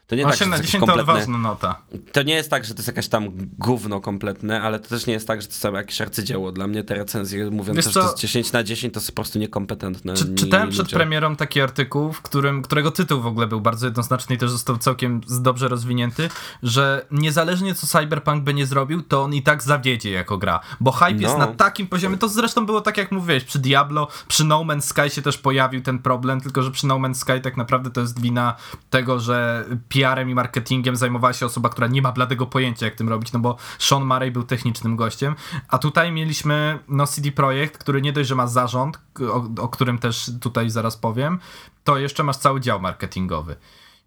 [SPEAKER 1] To nie
[SPEAKER 2] 8
[SPEAKER 1] tak, że
[SPEAKER 2] na
[SPEAKER 1] to jest
[SPEAKER 2] 10 to odważna nota.
[SPEAKER 1] To nie jest tak, że to jest jakaś tam gówno kompletne, ale to też nie jest tak, że to jest jakieś arcydzieło. Dla mnie te recenzje mówiąc,
[SPEAKER 2] Wiesz
[SPEAKER 1] że to jest 10 na 10, to są po prostu niekompetentne.
[SPEAKER 2] Czy,
[SPEAKER 1] ni-
[SPEAKER 2] czytałem przed
[SPEAKER 1] ludzie.
[SPEAKER 2] premierą taki artykuł, w którym, którego tytuł w ogóle był bardzo jednoznaczny i też został całkiem dobrze rozwinięty, że niezależnie co Cyberpunk by nie zrobił, to on i tak zawiedzie jako gra, bo hype jest
[SPEAKER 1] No.
[SPEAKER 2] na takim poziomie, to zresztą było tak jak mówiłeś, przy Diablo, przy No Man's Sky się też pojawił ten problem, tylko że przy No Man's Sky tak naprawdę to jest wina tego, że PR-em i marketingiem zajmowała się osoba, która nie ma bladego pojęcia jak tym robić, no bo Sean Murray był technicznym gościem, a tutaj mieliśmy no CD Projekt, który nie dość, że ma zarząd, o, o którym też tutaj zaraz powiem, to jeszcze masz cały dział marketingowy.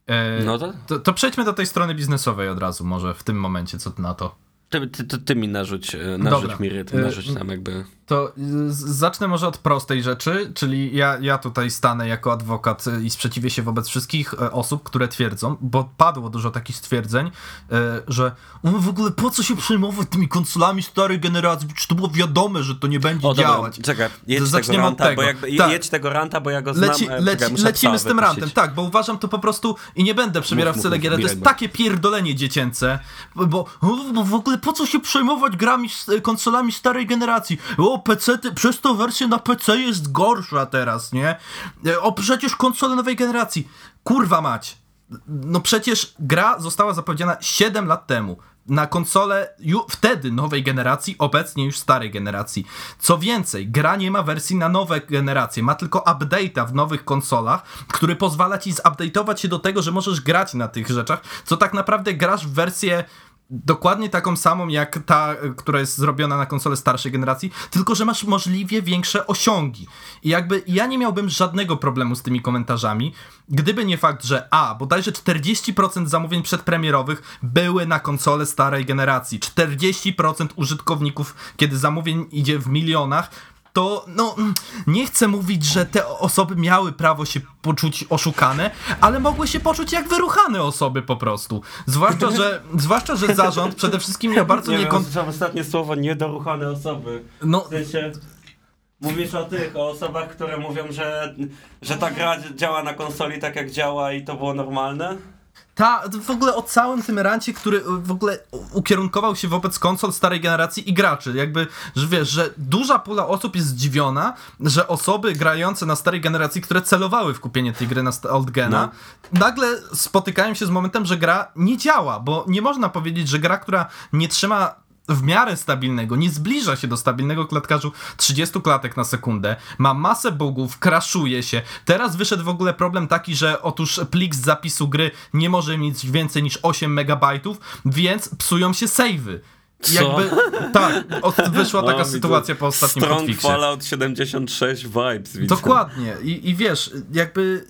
[SPEAKER 2] E,
[SPEAKER 1] No to?
[SPEAKER 2] to, to przejdźmy do tej strony biznesowej od razu, może w tym momencie, co ty na to.
[SPEAKER 1] Ty, ty, ty, ty mi narzuć, e, narzuć
[SPEAKER 2] Dobra.
[SPEAKER 1] mi rytm,
[SPEAKER 2] E,
[SPEAKER 1] narzuć tam jakby...
[SPEAKER 2] To y, zacznę może od prostej rzeczy, czyli ja, ja tutaj stanę jako adwokat y, i sprzeciwię się wobec wszystkich e, osób, które twierdzą, bo padło dużo takich stwierdzeń, że "O, w ogóle po co się przejmować tymi konsolami starej generacji, czy to było wiadome, że to nie będzie
[SPEAKER 1] O, dobra,
[SPEAKER 2] działać.
[SPEAKER 1] czekaj, jedź
[SPEAKER 2] Zaczniemy
[SPEAKER 1] tego
[SPEAKER 2] od
[SPEAKER 1] ranta,
[SPEAKER 2] tego.
[SPEAKER 1] bo jakby,
[SPEAKER 2] Tak.
[SPEAKER 1] jedź tego ranta, bo ja go znam.
[SPEAKER 2] Leci,
[SPEAKER 1] e,
[SPEAKER 2] leci,
[SPEAKER 1] czekaj,
[SPEAKER 2] lecimy z tym
[SPEAKER 1] wypuścić.
[SPEAKER 2] rantem, tak, bo uważam to po prostu i nie będę przebierał
[SPEAKER 1] Mów,
[SPEAKER 2] w
[SPEAKER 1] mów,
[SPEAKER 2] gier, to jest takie pierdolenie dziecięce, bo, bo w ogóle po co się przejmować grami, z- konsolami starej generacji? O, PC, przez to wersja na PC jest gorsza teraz, nie? E, O, przecież konsole nowej generacji. Kurwa mać. No przecież gra została zapowiedziana 7 lat temu na konsolę ju, wtedy nowej generacji, obecnie już starej generacji. Co więcej, gra nie ma wersji na nowe generacje, ma tylko update'a w nowych konsolach, który pozwala ci zupdate'ować się do tego, że możesz grać na tych rzeczach, co tak naprawdę grasz w wersję dokładnie taką samą jak ta, która jest zrobiona na konsole starszej generacji, tylko że masz możliwie większe osiągi. I jakby ja nie miałbym żadnego problemu z tymi komentarzami, gdyby nie fakt, że a, bodajże 40% zamówień przedpremierowych były na konsole starej generacji. 40% użytkowników, kiedy zamówień idzie w milionach, to no mm, nie chcę mówić, że te osoby miały prawo się poczuć oszukane, ale mogły się poczuć jak wyruchane osoby po prostu. Zwłaszcza, że, <laughs> zwłaszcza, że zarząd przede wszystkim miał bardzo
[SPEAKER 1] Nie
[SPEAKER 2] niekon...
[SPEAKER 1] słyszałem ostatnie słowo niedoruchane osoby.
[SPEAKER 2] No,
[SPEAKER 1] W sensie, mówisz o tych, o osobach, które mówią, że, że ta gra działa na konsoli tak jak działa i to było normalne?
[SPEAKER 2] Ta, w ogóle o całym tym rancie, który w ogóle ukierunkował się wobec konsol starej generacji i graczy. Jakby, że wiesz, że duża pula osób jest zdziwiona, że osoby grające na starej generacji, które celowały w kupienie tej gry na old gena, nagle spotykają się z momentem, że gra nie działa, bo nie można powiedzieć, że gra, która nie trzyma w miarę stabilnego, nie zbliża się do stabilnego klatkarzu 30 klatek na sekundę, ma masę bugów, crashuje się. Teraz wyszedł w ogóle problem taki, że otóż plik z zapisu gry nie może mieć więcej niż 8 megabajtów, więc psują się savey.
[SPEAKER 1] Co?
[SPEAKER 2] Jakby, tak, <laughs> wyszła taka sytuacja po ostatnim
[SPEAKER 1] Strong
[SPEAKER 2] podfiksie.
[SPEAKER 1] Fallout 76 vibes, widzę.
[SPEAKER 2] Dokładnie. I, I wiesz, jakby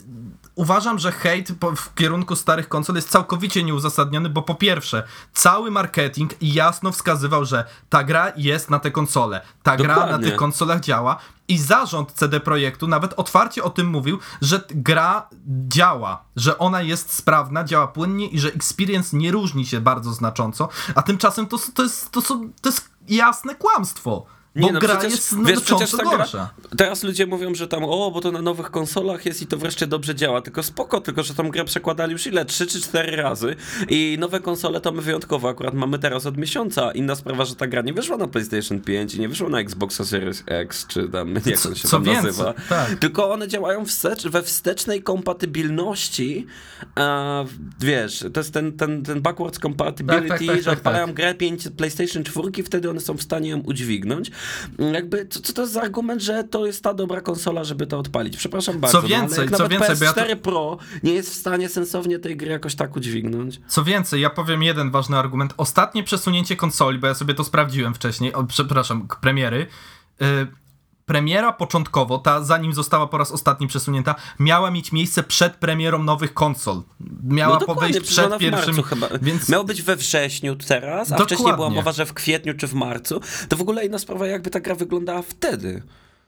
[SPEAKER 2] uważam, że hejt w kierunku starych konsol jest całkowicie nieuzasadniony, bo po pierwsze, cały marketing jasno wskazywał, że ta gra jest na te konsole. Ta gra na
[SPEAKER 1] Dokładnie.
[SPEAKER 2] tych konsolach działa. I zarząd CD Projektu nawet otwarcie o tym mówił, że gra działa, że ona jest sprawna, działa płynnie i że experience nie różni się bardzo znacząco, a tymczasem to, to, jest, to, są, to jest jasne kłamstwo. Bo
[SPEAKER 1] Nie, no
[SPEAKER 2] gra
[SPEAKER 1] przecież,
[SPEAKER 2] jest
[SPEAKER 1] wiesz, przecież ta gra, teraz ludzie mówią, że tam, o, bo to na nowych konsolach jest i to wreszcie dobrze działa, tylko spoko, tylko że tą grę przekładali już ile, 3 czy 4 razy i nowe konsole to my wyjątkowo akurat mamy teraz od miesiąca. Inna sprawa, że ta gra nie wyszła na PlayStation 5 i nie wyszła na Xbox Series X, czy tam, jak on się
[SPEAKER 2] co
[SPEAKER 1] tam
[SPEAKER 2] więcej,
[SPEAKER 1] nazywa.
[SPEAKER 2] tak.
[SPEAKER 1] Tylko one działają wstecz, we wstecznej kompatybilności, a, wiesz, to jest ten, ten, ten backwards compatibility,
[SPEAKER 2] Tak, tak, tak,
[SPEAKER 1] że
[SPEAKER 2] tak,
[SPEAKER 1] odpalają
[SPEAKER 2] tak.
[SPEAKER 1] grę 5 PlayStation 4, wtedy one są w stanie ją udźwignąć. Jakby, co, co to jest za argument, że to jest ta dobra konsola, żeby to odpalić? Przepraszam bardzo. no,
[SPEAKER 2] więcej,
[SPEAKER 1] ale jak
[SPEAKER 2] co więcej, bo ja
[SPEAKER 1] PS4 Pro nie jest w stanie sensownie tej gry jakoś tak udźwignąć.
[SPEAKER 2] Co więcej, ja powiem jeden ważny argument. Ostatnie przesunięcie konsoli, bo ja sobie to sprawdziłem wcześniej, o, przepraszam, premiery. Premiera początkowo, ta zanim została po raz ostatni przesunięta, miała mieć miejsce przed premierą nowych konsol. Miała
[SPEAKER 1] No
[SPEAKER 2] po-
[SPEAKER 1] dokładnie,
[SPEAKER 2] wejść
[SPEAKER 1] przecież ona
[SPEAKER 2] przed pierwszym.
[SPEAKER 1] chyba.
[SPEAKER 2] Więc
[SPEAKER 1] Miało być we wrześniu teraz, a wcześniej była
[SPEAKER 2] Dokładnie.
[SPEAKER 1] mowa, że w kwietniu czy w marcu. To w ogóle inna sprawa, jakby ta gra wyglądała wtedy.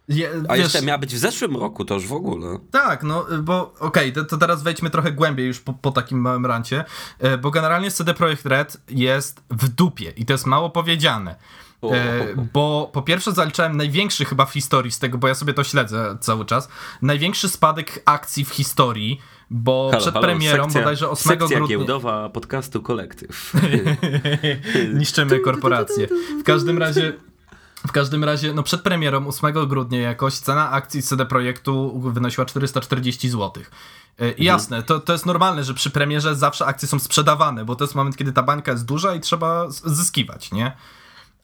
[SPEAKER 2] je,
[SPEAKER 1] A
[SPEAKER 2] wiesz,
[SPEAKER 1] jeszcze miała być w zeszłym roku, to już w ogóle.
[SPEAKER 2] Tak, no bo okej, to, to teraz wejdźmy trochę głębiej już po, po takim małym rancie, y, bo generalnie CD Projekt Red jest w dupie i to jest mało powiedziane. E, bo po pierwsze zaliczałem największy chyba w historii z tego, bo ja sobie to śledzę cały czas, największy spadek akcji w historii, bo
[SPEAKER 1] Halo,
[SPEAKER 2] przed
[SPEAKER 1] halo,
[SPEAKER 2] premierą
[SPEAKER 1] sekcja,
[SPEAKER 2] bodajże 8
[SPEAKER 1] sekcja
[SPEAKER 2] grudnia...
[SPEAKER 1] giełdowa podcastu Kolektyw.
[SPEAKER 2] Niszczymy korporacje. W każdym razie... W każdym razie, no przed premierą 8 grudnia jakoś cena akcji CD Projektu wynosiła 440 zł. I
[SPEAKER 1] Mhm.
[SPEAKER 2] jasne, to, to jest normalne, że przy premierze zawsze akcje są sprzedawane, bo to jest moment, kiedy ta bańka jest duża i trzeba zyskiwać, nie?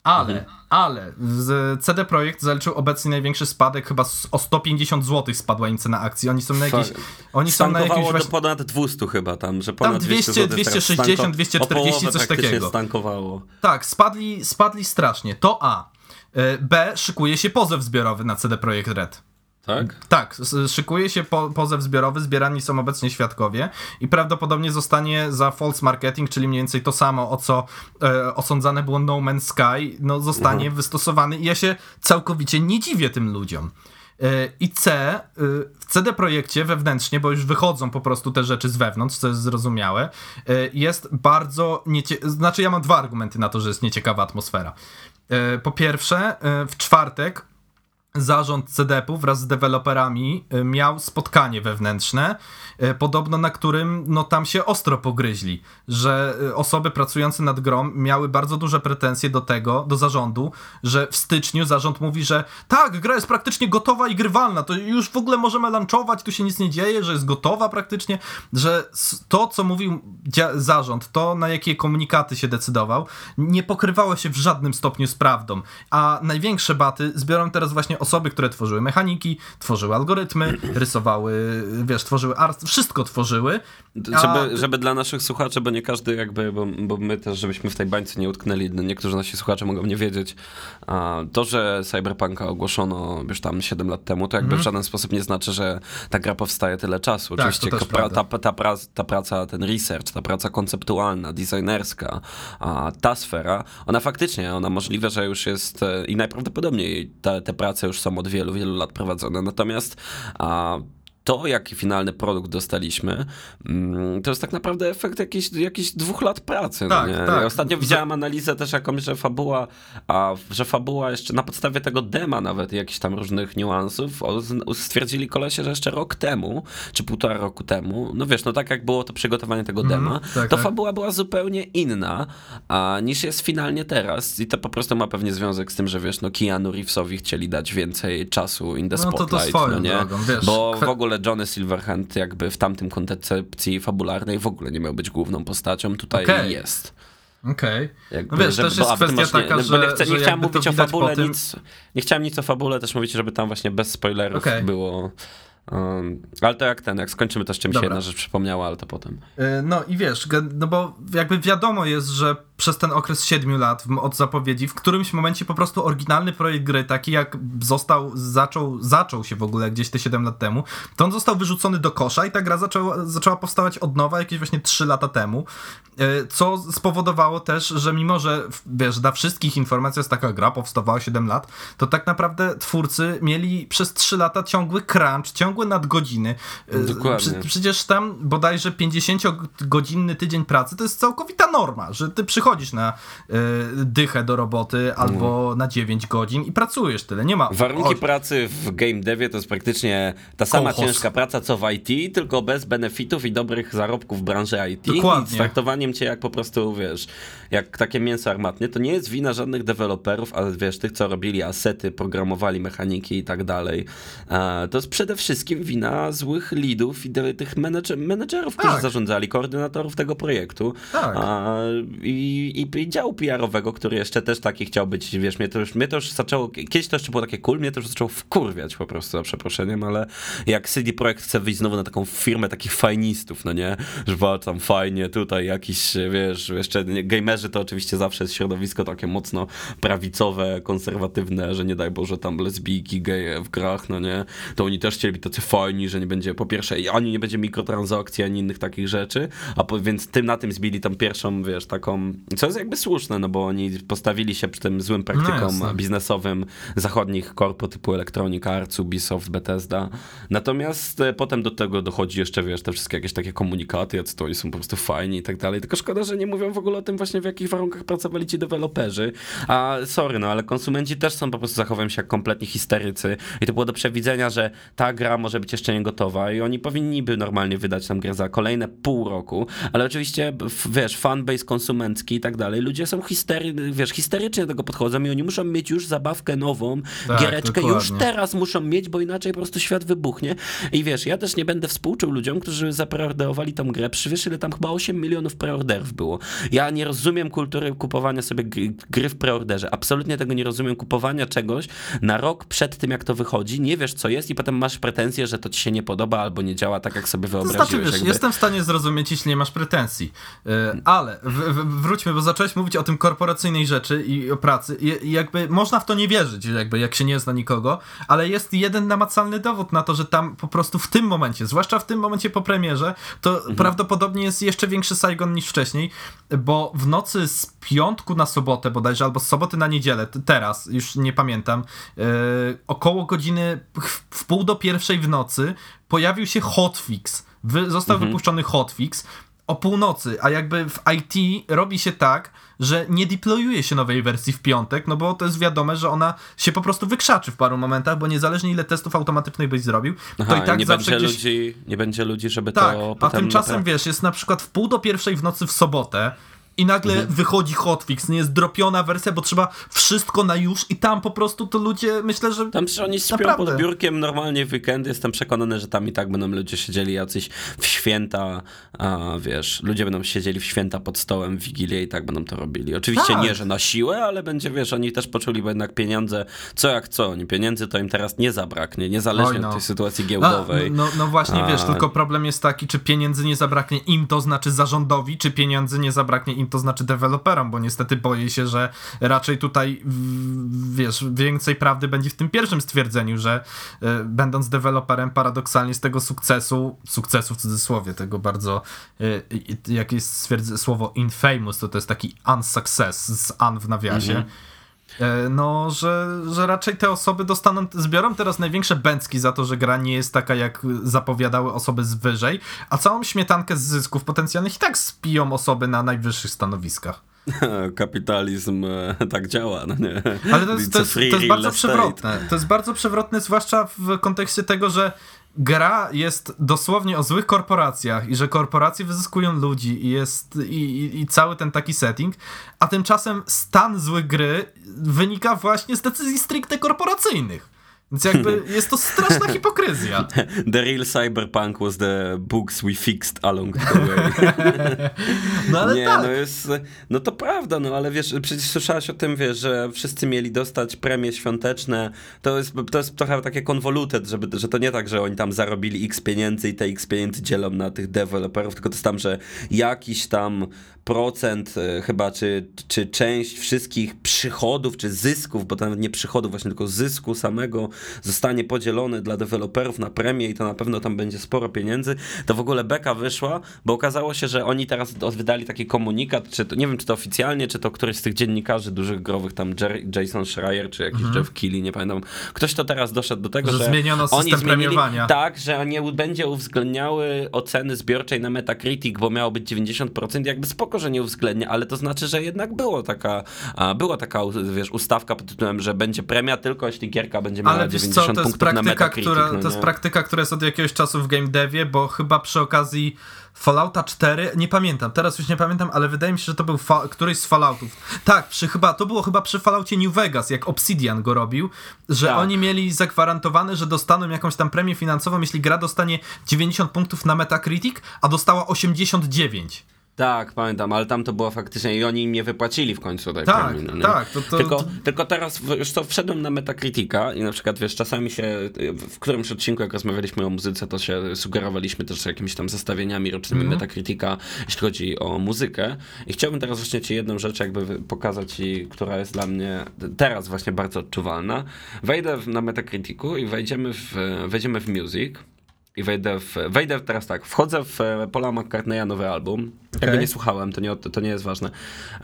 [SPEAKER 2] Ale,
[SPEAKER 1] Mhm.
[SPEAKER 2] ale z CD Projekt zaliczył obecnie największy spadek, chyba o 150 zł spadła im cena akcji. Oni są na jakiejś. Oni są na
[SPEAKER 1] do
[SPEAKER 2] Właśnie,
[SPEAKER 1] ponad 200 chyba tam, że ponad
[SPEAKER 2] 200,
[SPEAKER 1] 200 zł
[SPEAKER 2] 260,
[SPEAKER 1] stanko-
[SPEAKER 2] 240,
[SPEAKER 1] o połowę
[SPEAKER 2] coś takiego.
[SPEAKER 1] stankowało.
[SPEAKER 2] tak, spadli, spadli strasznie. To A. Y, B. Szykuje się pozew zbiorowy na CD Projekt Red.
[SPEAKER 1] Tak?
[SPEAKER 2] Tak, szykuje się po, pozew zbiorowy, zbierani są obecnie świadkowie i prawdopodobnie zostanie za false marketing, czyli mniej więcej to samo, o co e, osądzane było No Man's Sky, no zostanie wystosowany i ja się całkowicie nie dziwię tym ludziom. E, I C, e, w CD Projekcie wewnętrznie, bo już wychodzą po prostu te rzeczy z wewnątrz, co jest zrozumiałe, e, jest bardzo niecie... Znaczy ja mam dwa argumenty na to, że jest nieciekawa atmosfera. E, Po pierwsze, e, w czwartek zarząd CDP-u wraz z deweloperami y, miał spotkanie wewnętrzne, y, podobno na którym no tam się ostro pogryźli, że y, osoby pracujące nad grą miały bardzo duże pretensje do tego, do zarządu, że w styczniu zarząd mówi, że tak, gra jest praktycznie gotowa i grywalna, to już w ogóle możemy lunchować, tu się nic nie dzieje, że jest gotowa praktycznie, że to, co mówił zarząd, to na jakie komunikaty się decydował, nie pokrywało się w żadnym stopniu z prawdą, a największe baty zbiorą teraz właśnie osoby, które tworzyły mechaniki, tworzyły algorytmy, <clears throat> rysowały, wiesz, tworzyły art, wszystko tworzyły. A-
[SPEAKER 1] Żeby, żeby dla naszych słuchaczy, bo nie każdy jakby, bo, bo my też, żebyśmy w tej bańce nie utknęli, no niektórzy nasi słuchacze mogą nie wiedzieć, to, że Cyberpunka ogłoszono już tam 7 lat temu, to jakby w żaden sposób nie znaczy, że ta gra powstaje tyle czasu.
[SPEAKER 2] Mhm. Tak,
[SPEAKER 1] Oczywiście pra, ta, ta, praca, ta praca, ten research, ta praca konceptualna, designerska, ta sfera, ona faktycznie, ona możliwe, że już jest e, i najprawdopodobniej te, te prace już są od wielu, wielu lat prowadzone. Natomiast a, to, jaki finalny produkt dostaliśmy, mm, to jest tak naprawdę efekt jakichś, jakichś dwóch lat pracy.
[SPEAKER 2] Tak,
[SPEAKER 1] no
[SPEAKER 2] tak.
[SPEAKER 1] Ja ostatnio widziałem analizę też jakąś, że fabuła, a, że fabuła jeszcze na podstawie tego dema nawet jakichś tam różnych niuansów stwierdzili kolesie, że jeszcze rok temu, czy półtora roku temu, no wiesz, no tak jak było to przygotowanie tego dema,
[SPEAKER 2] tak,
[SPEAKER 1] to
[SPEAKER 2] tak.
[SPEAKER 1] fabuła była zupełnie inna a, niż jest finalnie teraz i to po prostu ma pewnie związek z tym, że wiesz, no Keanu Reevesowi chcieli dać więcej czasu in the
[SPEAKER 2] No to to
[SPEAKER 1] spotlight,
[SPEAKER 2] swoją
[SPEAKER 1] no nie?
[SPEAKER 2] drogą, wiesz,
[SPEAKER 1] Bo w ogóle Johnny Silverhand jakby w tamtym koncepcji fabularnej w ogóle nie miał być główną postacią, tutaj
[SPEAKER 2] Okej.
[SPEAKER 1] jest.
[SPEAKER 2] Okej.
[SPEAKER 1] Jakby,
[SPEAKER 2] No wiesz,
[SPEAKER 1] żeby-
[SPEAKER 2] też jest
[SPEAKER 1] bo-
[SPEAKER 2] kwestia taka,
[SPEAKER 1] nie,
[SPEAKER 2] że-
[SPEAKER 1] nie, chcę,
[SPEAKER 2] że
[SPEAKER 1] nie chciałem mówić o fabule
[SPEAKER 2] tym-
[SPEAKER 1] nic, nie chciałem nic o fabule też mówić, żeby tam właśnie bez spoilerów
[SPEAKER 2] Okej.
[SPEAKER 1] było. Um, ale to jak ten, jak skończymy to z czymś
[SPEAKER 2] Dobra.
[SPEAKER 1] jedna rzecz przypomniała, ale to potem.
[SPEAKER 2] Y, No i wiesz, no bo jakby wiadomo jest, że przez ten okres 7 lat od zapowiedzi, w którymś momencie po prostu oryginalny projekt gry, taki jak został, zaczął, zaczął się w ogóle gdzieś te 7 lat temu, to on został wyrzucony do kosza i ta gra zaczęła, zaczęła powstawać od nowa jakieś właśnie 3 lata temu, y, co spowodowało też, że mimo, że wiesz, dla wszystkich informacja jest taka gra powstawała 7 lat, to tak naprawdę twórcy mieli przez 3 lata ciągły crunch, ciągłe nadgodziny. Y,
[SPEAKER 1] Dokładnie.
[SPEAKER 2] Przecież tam bodajże 50-godzinny tydzień pracy to jest całkowita norma, że ty przychodzisz na y, dychę do roboty albo na 9 godzin i pracujesz tyle. Nie ma.
[SPEAKER 1] Warunki
[SPEAKER 2] o-
[SPEAKER 1] pracy w game devie to jest praktycznie ta sama
[SPEAKER 2] Kołchoz.
[SPEAKER 1] ciężka praca co w IT, tylko bez benefitów i dobrych zarobków w branży IT
[SPEAKER 2] Dokładnie.
[SPEAKER 1] i z traktowaniem cię jak po prostu, wiesz, jak takie mięso armatnie. To nie jest wina żadnych deweloperów, ale wiesz, tych co robili asety, programowali mechaniki i tak dalej. To jest przede wszystkim wina złych leadów i tych menedżer, menedżerów, którzy
[SPEAKER 2] Tak.
[SPEAKER 1] zarządzali, koordynatorów tego projektu.
[SPEAKER 2] Tak.
[SPEAKER 1] I, i, I działu PR-owego, który jeszcze też taki chciał być, wiesz, mnie to już, mnie to już zaczęło, kiedyś to jeszcze było takie cool, mnie to już zaczęło wkurwiać po prostu, za przeproszeniem, ale jak CD Projekt chce wyjść znowu na taką firmę takich fajnistów, no nie, że walczam fajnie, tutaj jakiś, wiesz, jeszcze nie- gamerzy to oczywiście zawsze jest środowisko takie mocno prawicowe, konserwatywne, że nie daj Boże tam lesbijki, geje w grach, no nie, to oni też chcieli być tacy fajni, że nie będzie, po pierwsze, ani nie będzie mikrotransakcji, ani innych takich rzeczy, a po, więc tym na tym zbili tą pierwszą, wiesz, taką Co jest jakby słuszne, no bo oni postawili się przy tym złym praktykom no biznesowym zachodnich korpo typu Electronic Arts, Ubisoft, Bethesda. Natomiast e, potem do tego dochodzi jeszcze, wiesz, te wszystkie jakieś takie komunikaty, co to oni są po prostu fajni i tak dalej. Tylko szkoda, że nie mówią w ogóle o tym właśnie, jakich warunkach pracowali ci deweloperzy. A sorry, no ale konsumenci też są po prostu zachowują się jak kompletnie histerycy i to było do przewidzenia, że ta gra może być jeszcze nie gotowa i oni powinni by normalnie wydać nam grę za kolejne pół roku, ale oczywiście, wiesz, fanbase konsumencki i tak dalej, ludzie są histery, wiesz, histerycznie do tego podchodzą i oni muszą mieć już zabawkę nową, tak, giereczkę dokładnie. już teraz muszą mieć, bo inaczej po prostu świat wybuchnie i wiesz, ja też nie będę współczuł ludziom, którzy zapreorderowali tą grę, wiesz, ile tam chyba 8 milionów preorderów było. Ja nie rozumiem kultury kupowania sobie gry w preorderze, absolutnie tego nie rozumiem, kupowania czegoś na rok przed tym, jak to wychodzi, nie wiesz, co jest i potem masz pretensje, że to ci się nie podoba albo nie działa tak, jak sobie wyobraziłeś. To znaczy, wiesz,
[SPEAKER 2] jakby... jestem w stanie zrozumieć, jeśli nie masz pretensji, e, ale w, w, wróćmy, bo zacząłeś mówić o tym korporacyjnej rzeczy i o pracy i jakby można w to nie wierzyć, jakby jak się nie zna nikogo, ale jest jeden namacalny dowód na to, że tam po prostu w tym momencie, zwłaszcza w tym momencie po premierze, to mhm. prawdopodobnie jest jeszcze większy Saigon niż wcześniej, bo w nocy z piątku na sobotę bodajże, albo z soboty na niedzielę, teraz, już nie pamiętam, yy, około godziny w pół do pierwszej w nocy pojawił się hotfix. Wy, został mhm. wypuszczony hotfix o północy, a jakby w IT robi się tak, że nie deployuje się nowej wersji w piątek, no bo to jest wiadome, że ona się po prostu wykrzaczy w paru momentach, bo niezależnie ile testów automatycznych byś zrobił,
[SPEAKER 1] Aha, to i tak nie zawsze będzie gdzieś... ludzi, Nie będzie ludzi, żeby
[SPEAKER 2] tak,
[SPEAKER 1] to
[SPEAKER 2] a tymczasem, wiesz, jest na przykład w pół do pierwszej w nocy w sobotę, i nagle mhm. wychodzi hotfix, nie jest dropiona wersja, bo trzeba wszystko na już i tam po prostu to ludzie, myślę, że
[SPEAKER 1] Tam przecież oni śpią naprawdę. pod biurkiem normalnie w weekend, jestem przekonany, że tam i tak będą ludzie siedzieli jacyś w święta, a wiesz, ludzie będą siedzieli w święta pod stołem w Wigilię i tak będą to robili. Oczywiście tak. nie, że na siłę, ale będzie, wiesz, oni też poczuli, bo jednak pieniądze, co jak co, oni pieniędzy to im teraz nie zabraknie, niezależnie no. od tej sytuacji giełdowej.
[SPEAKER 2] No, no, no właśnie, a... wiesz, tylko problem jest taki, czy pieniędzy nie zabraknie im, to znaczy zarządowi, czy pieniędzy nie zabraknie im to znaczy deweloperom, bo niestety boję się, że raczej tutaj wiesz, więcej prawdy będzie w tym pierwszym stwierdzeniu, że y, będąc deweloperem paradoksalnie z tego sukcesu, sukcesu w cudzysłowie, tego bardzo, y, jak jest słowo infamous, to to jest taki unsuccess z un w nawiasie. Mm -hmm no, że, że raczej te osoby dostaną, zbiorą teraz największe bęcki za to, że gra nie jest taka, jak zapowiadały osoby z wyżej, a całą śmietankę z zysków potencjalnych i tak spiją osoby na najwyższych stanowiskach. <laughs>
[SPEAKER 1] Kapitalizm e, tak działa, no nie?
[SPEAKER 2] Ale to jest, to jest, to jest bardzo przewrotne. To jest bardzo przewrotne, zwłaszcza w kontekście tego, że gra jest dosłownie o złych korporacjach i że korporacje wyzyskują ludzi i jest i, i, i, cały ten taki setting, a tymczasem stan złych gry wynika właśnie z decyzji stricte korporacyjnych. Więc jakby jest to straszna hipokryzja. <laughs>
[SPEAKER 1] The real cyberpunk was the books we fixed along the way. <laughs>
[SPEAKER 2] no ale
[SPEAKER 1] Nie,
[SPEAKER 2] tak.
[SPEAKER 1] no jest, no to prawda, no ale wiesz, przecież słyszałaś o tym, wiesz, że wszyscy mieli dostać premie świąteczne. To jest, to jest trochę takie konvoluted, żeby, że to nie tak, że oni tam zarobili x pieniędzy i te x pieniędzy dzielą na tych deweloperów, tylko to jest tam, że jakiś tam procent e, chyba, czy, czy część wszystkich przychodów, czy zysków, bo to nawet nie przychodów właśnie, tylko zysku samego zostanie podzielony dla deweloperów na premię i to na pewno tam będzie sporo pieniędzy, to w ogóle beka wyszła, bo okazało się, że oni teraz wydali taki komunikat, czy to, nie wiem, czy to oficjalnie, czy to któryś z tych dziennikarzy dużych growych, tam Jerry, Jason Schreier, czy jakiś mhm. Jeff Keighley, nie pamiętam, ktoś to teraz doszedł do tego, że,
[SPEAKER 2] że zmieniono system oni zmienili, premiowania.
[SPEAKER 1] Tak, że nie będzie uwzględniały oceny zbiorczej na Metacritic, bo miało być 90%, jakby spoko, że nie uwzględnia, ale to znaczy, że jednak było taka, była taka, wiesz, ustawka pod tytułem, że będzie premia tylko jeśli gierka będzie miała ale 90 co, to jest praktyka,
[SPEAKER 2] która, no To jest praktyka, która jest od jakiegoś czasu w game devie, bo chyba przy okazji Fallouta 4, nie pamiętam, teraz już nie pamiętam, ale wydaje mi się, że to był któryś z Falloutów. Tak, przy, chyba, to było chyba przy Falloutie New Vegas, jak Obsidian go robił, że tak. oni mieli zagwarantowane, że dostaną jakąś tam premię finansową, jeśli gra dostanie 90 punktów na Metacritic, a dostała 89.
[SPEAKER 1] Tak, pamiętam, ale tam to było faktycznie i oni im nie wypłacili w końcu
[SPEAKER 2] tej tak, premii. No tak, to,
[SPEAKER 1] to, tylko, to... tylko teraz już to wszedłem na Metacritica i na przykład wiesz, czasami się w którymś odcinku jak rozmawialiśmy o muzyce, to się sugerowaliśmy też jakimiś tam zestawieniami rocznymi mm. Metacritica, jeśli chodzi o muzykę i chciałbym teraz właśnie ci jedną rzecz jakby pokazać ci, która jest dla mnie teraz właśnie bardzo odczuwalna. Wejdę na Metacriticu i wejdziemy w, wejdziemy w music i wejdę w, wejdę teraz tak, wchodzę w e, Paula McCartneya nowy album. Okay. Jakby nie słuchałem, to nie, to nie jest ważne.